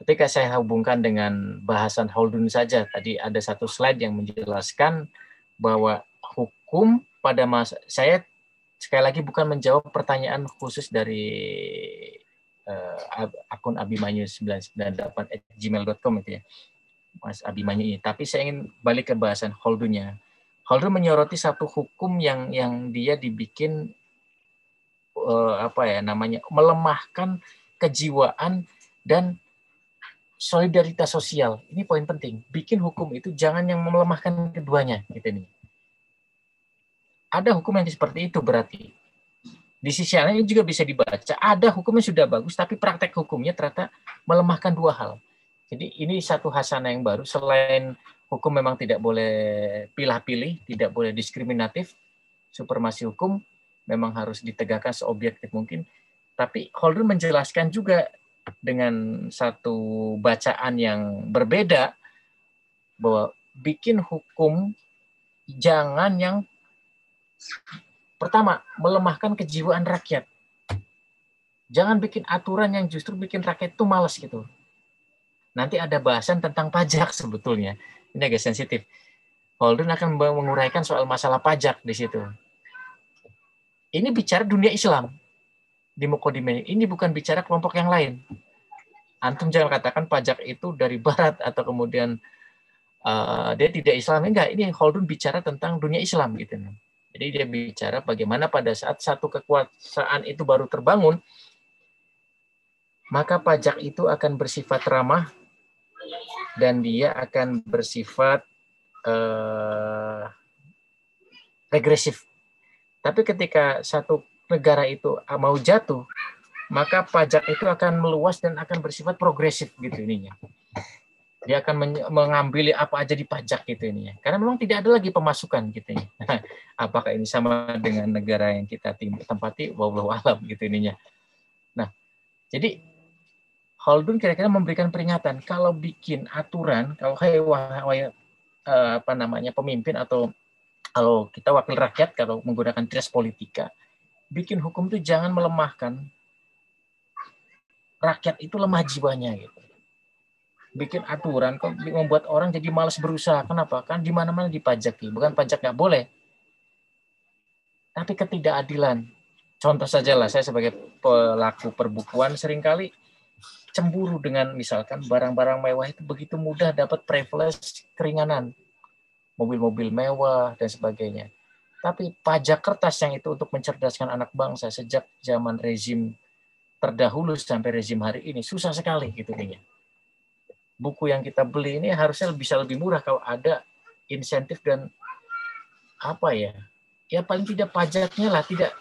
Ketika saya hubungkan dengan bahasan Holdun saja, tadi ada satu slide yang menjelaskan bahwa hukum pada masa saya sekali lagi bukan menjawab pertanyaan khusus dari uh, akun abimanyu 998 gmail.com itu ya Mas Abimanyu ini. Tapi saya ingin balik ke bahasan Holdunnya Holdun menyoroti satu hukum yang yang dia dibikin uh, apa ya namanya melemahkan kejiwaan dan solidaritas sosial. Ini poin penting. Bikin hukum itu jangan yang melemahkan keduanya gitu nih ada hukum yang seperti itu berarti. Di sisi lain juga bisa dibaca, ada hukumnya sudah bagus, tapi praktek hukumnya ternyata melemahkan dua hal. Jadi ini satu hasana yang baru, selain hukum memang tidak boleh pilih-pilih, tidak boleh diskriminatif, supermasi hukum memang harus ditegakkan seobjektif mungkin. Tapi Holder menjelaskan juga dengan satu bacaan yang berbeda bahwa bikin hukum jangan yang Pertama, melemahkan kejiwaan rakyat. Jangan bikin aturan yang justru bikin rakyat itu malas gitu. Nanti ada bahasan tentang pajak sebetulnya. Ini agak sensitif. Holden akan menguraikan soal masalah pajak di situ. Ini bicara dunia Islam di Mukodime. Ini bukan bicara kelompok yang lain. Antum jangan katakan pajak itu dari Barat atau kemudian uh, dia tidak Islam. Enggak, ini Holden bicara tentang dunia Islam gitu. Jadi dia bicara bagaimana pada saat satu kekuasaan itu baru terbangun, maka pajak itu akan bersifat ramah dan dia akan bersifat uh, regresif. Tapi ketika satu negara itu mau jatuh, maka pajak itu akan meluas dan akan bersifat progresif gitu ininya dia akan mengambil apa aja di pajak gitu ini ya. Karena memang tidak ada lagi pemasukan gitu ya. Apakah ini sama dengan negara yang kita tempati? Wallahu alam gitu ininya. Nah, jadi Haldun kira-kira memberikan peringatan kalau bikin aturan, kalau hey, wah, wah, eh, apa namanya pemimpin atau kalau kita wakil rakyat kalau menggunakan trias politika, bikin hukum itu jangan melemahkan rakyat itu lemah jiwanya gitu bikin aturan kok membuat orang jadi malas berusaha. Kenapa? Kan di mana-mana dipajaki. Bukan pajak nggak boleh. Tapi ketidakadilan. Contoh saja lah, saya sebagai pelaku perbukuan sering kali cemburu dengan misalkan barang-barang mewah itu begitu mudah dapat privilege keringanan. Mobil-mobil mewah dan sebagainya. Tapi pajak kertas yang itu untuk mencerdaskan anak bangsa sejak zaman rezim terdahulu sampai rezim hari ini susah sekali gitu kayaknya buku yang kita beli ini harusnya bisa lebih murah kalau ada insentif dan apa ya? Ya paling tidak pajaknya lah tidak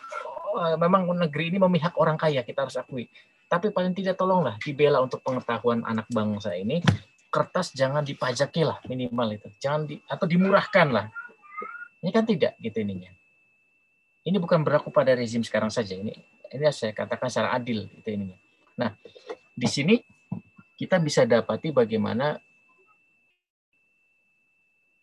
oh, memang negeri ini memihak orang kaya kita harus akui. Tapi paling tidak tolonglah dibela untuk pengetahuan anak bangsa ini kertas jangan dipajaki lah minimal itu. Jangan di, atau dimurahkan lah. Ini kan tidak gitu ininya. Ini bukan berlaku pada rezim sekarang saja ini ini saya katakan secara adil itu ininya. Nah di sini kita bisa dapati bagaimana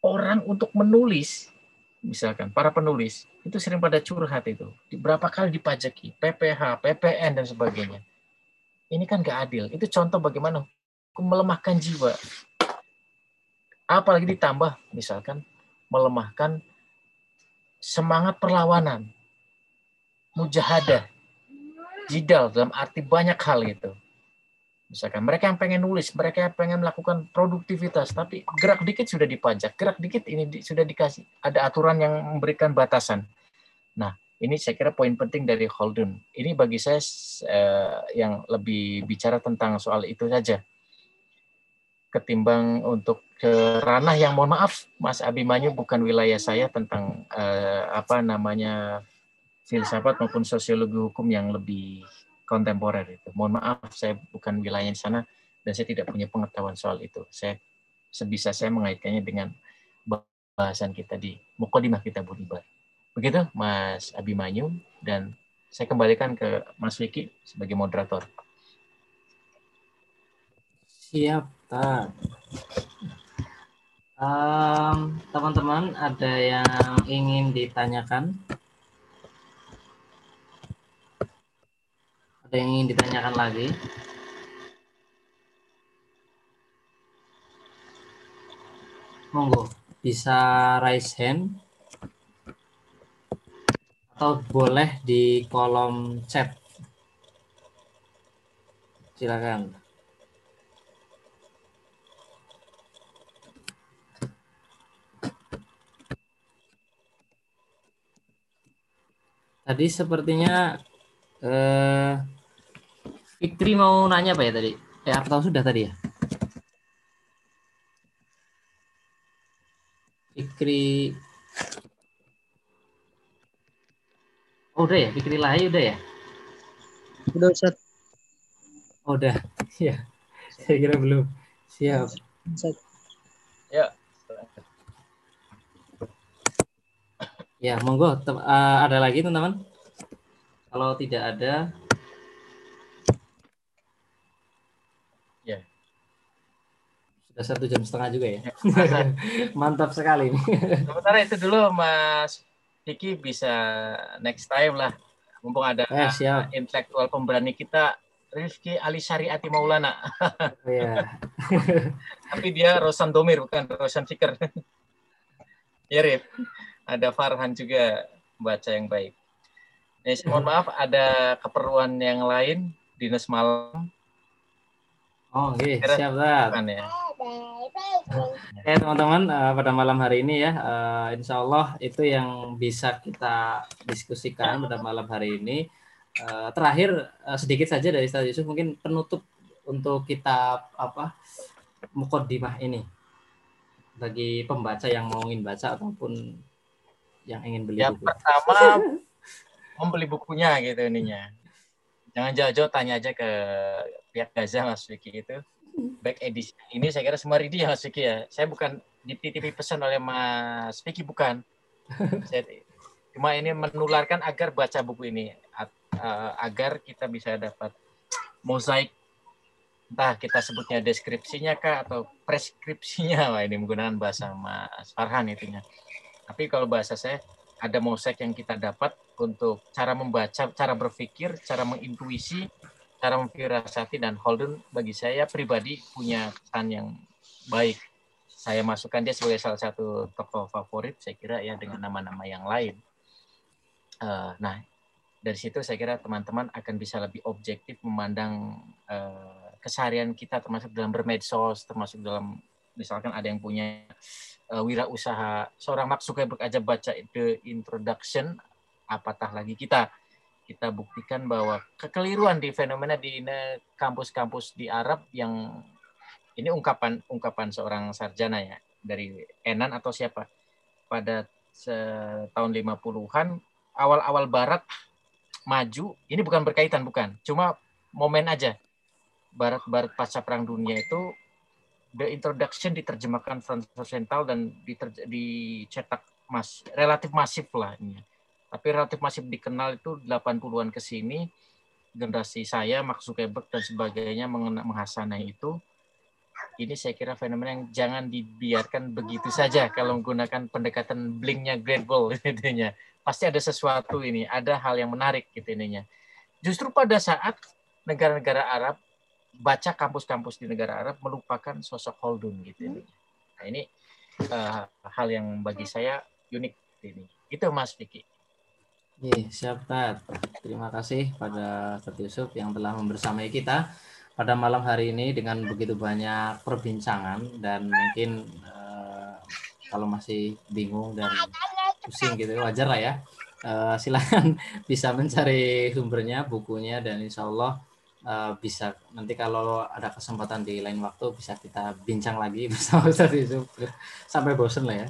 orang untuk menulis, misalkan para penulis, itu sering pada curhat itu. Berapa kali dipajaki, PPH, PPN, dan sebagainya. Ini kan gak adil. Itu contoh bagaimana melemahkan jiwa. Apalagi ditambah, misalkan, melemahkan semangat perlawanan, mujahadah, jidal dalam arti banyak hal itu Misalkan mereka yang pengen nulis, mereka yang pengen melakukan produktivitas, tapi gerak dikit sudah dipajak, gerak dikit ini sudah dikasih. Ada aturan yang memberikan batasan. Nah, ini saya kira poin penting dari Holden. Ini bagi saya eh, yang lebih bicara tentang soal itu saja. Ketimbang untuk ke ranah yang mohon maaf Mas Abimanyu bukan wilayah saya tentang uh, apa namanya filsafat maupun sosiologi hukum yang lebih kontemporer itu. Mohon maaf saya bukan wilayah di sana dan saya tidak punya pengetahuan soal itu. Saya sebisa saya mengaitkannya dengan bahasan kita di Mukodimah kita Budibar. Begitu Mas Abimanyu dan saya kembalikan ke Mas Vicky sebagai moderator. Siap. Um, teman-teman ada yang ingin ditanyakan? Ada yang ingin ditanyakan lagi? Monggo bisa raise hand atau boleh di kolom chat. Silakan. Tadi sepertinya eh, Fitri mau nanya apa ya tadi? Eh, atau sudah tadi ya? Fikri Oh, udah ya, Fikri Lahi udah ya? Udah Ustaz. Oh, udah. Ya. Saya kira belum. Siap. Ustaz. Ya. Ya, monggo. Uh, ada lagi teman-teman? Kalau tidak ada, Ya. Sudah satu jam setengah juga ya. Mantap sekali. Sementara itu dulu Mas Vicky bisa next time lah. Mumpung ada Eh, siap. intelektual pemberani kita Rifki Ali Syariati Maulana. Ya. Tapi dia Rosan Domir bukan Rosan Fikir. ya Rif. Ada Farhan juga baca yang baik. Eh, mohon maaf ada keperluan yang lain dinas malam Oh, oke, Kira- siap, Tat. kan ya. Oke teman-teman eh, pada malam hari ini ya eh, Insya Allah itu yang bisa kita diskusikan pada malam hari ini Eh, terakhir eh, sedikit saja dari Ustaz Yusuf mungkin penutup untuk kitab apa mukodimah ini bagi pembaca yang mau ingin baca ataupun yang ingin beli Yang buku. pertama membeli bukunya gitu ininya. Jangan jauh-jauh tanya aja ke pihak Gaza Mas Vicky itu. Back edisi ini saya kira semua ready ya Mas Vicky ya. Saya bukan dititipi pesan oleh Mas Vicky bukan. Saya cuma ini menularkan agar baca buku ini eh, agar kita bisa dapat mozaik entah kita sebutnya deskripsinya kah atau preskripsinya wah ini menggunakan bahasa Mas Farhan itunya tapi kalau bahasa saya ada mosaik yang kita dapat untuk cara membaca, cara berpikir, cara mengintuisi, cara memfirasati dan Holden bagi saya pribadi punya kesan yang baik. Saya masukkan dia sebagai salah satu tokoh favorit saya kira ya dengan nama-nama yang lain. Eh, nah dari situ saya kira teman-teman akan bisa lebih objektif memandang eh, keseharian kita termasuk dalam bermedsos, termasuk dalam misalkan ada yang punya uh, wirausaha seorang Mark Zuckerberg aja baca the introduction apatah lagi kita kita buktikan bahwa kekeliruan di fenomena di kampus-kampus di Arab yang ini ungkapan ungkapan seorang sarjana ya dari Enan atau siapa pada tahun 50-an awal-awal barat maju ini bukan berkaitan bukan cuma momen aja barat-barat pasca perang dunia itu The Introduction diterjemahkan Frans Occidental dan dicetak mas relatif masif lah ini. Tapi relatif masif dikenal itu 80-an ke sini generasi saya Mark Zuckerberg dan sebagainya menghasanai itu ini saya kira fenomena yang jangan dibiarkan begitu saja kalau menggunakan pendekatan blinknya Great Wall intinya. Pasti ada sesuatu ini, ada hal yang menarik gitu ininya. Justru pada saat negara-negara Arab baca kampus-kampus di negara Arab melupakan sosok Khaldun gitu ini. Nah ini eh, hal yang bagi saya unik ini. Itu Mas Vicky. Iya, siap Tat. Terima kasih pada Ustaz Yusuf yang telah membersamai kita pada malam hari ini dengan begitu banyak perbincangan dan mungkin eh, kalau masih bingung dan pusing gitu wajar lah ya. Eh, silakan bisa mencari sumbernya, bukunya dan insya Allah eh, bisa nanti kalau ada kesempatan di lain waktu bisa kita bincang lagi bersama Ustaz Yusuf sampai bosen lah ya.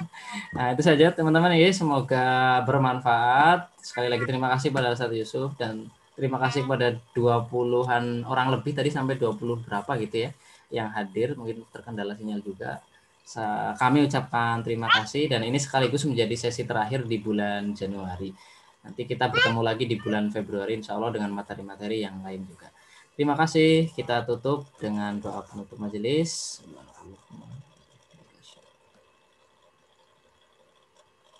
Nah itu saja teman-teman ya semoga bermanfaat. Sekali lagi terima kasih pada Ustaz Yusuf dan terima kasih kepada 20-an orang lebih tadi sampai 20 berapa gitu ya yang hadir mungkin terkendala sinyal juga. Kami ucapkan terima kasih dan ini sekaligus menjadi sesi terakhir di bulan Januari. Nanti kita bertemu lagi di bulan Februari insya Allah dengan materi-materi yang lain juga. Terima kasih. Kita tutup dengan doa penutup majelis.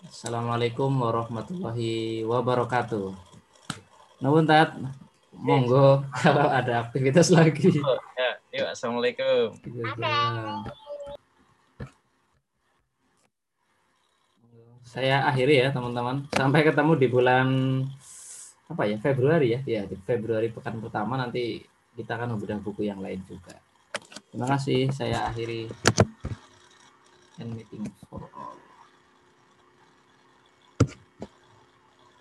Assalamualaikum warahmatullahi wabarakatuh. Nuhun tat, monggo kalau ada aktivitas lagi. Ya, yuk assalamualaikum. Saya akhiri ya teman-teman. Sampai ketemu di bulan apa ya Februari ya. Ya di Februari pekan pertama nanti kita akan membedah buku yang lain juga. Terima kasih. Saya akhiri end meeting.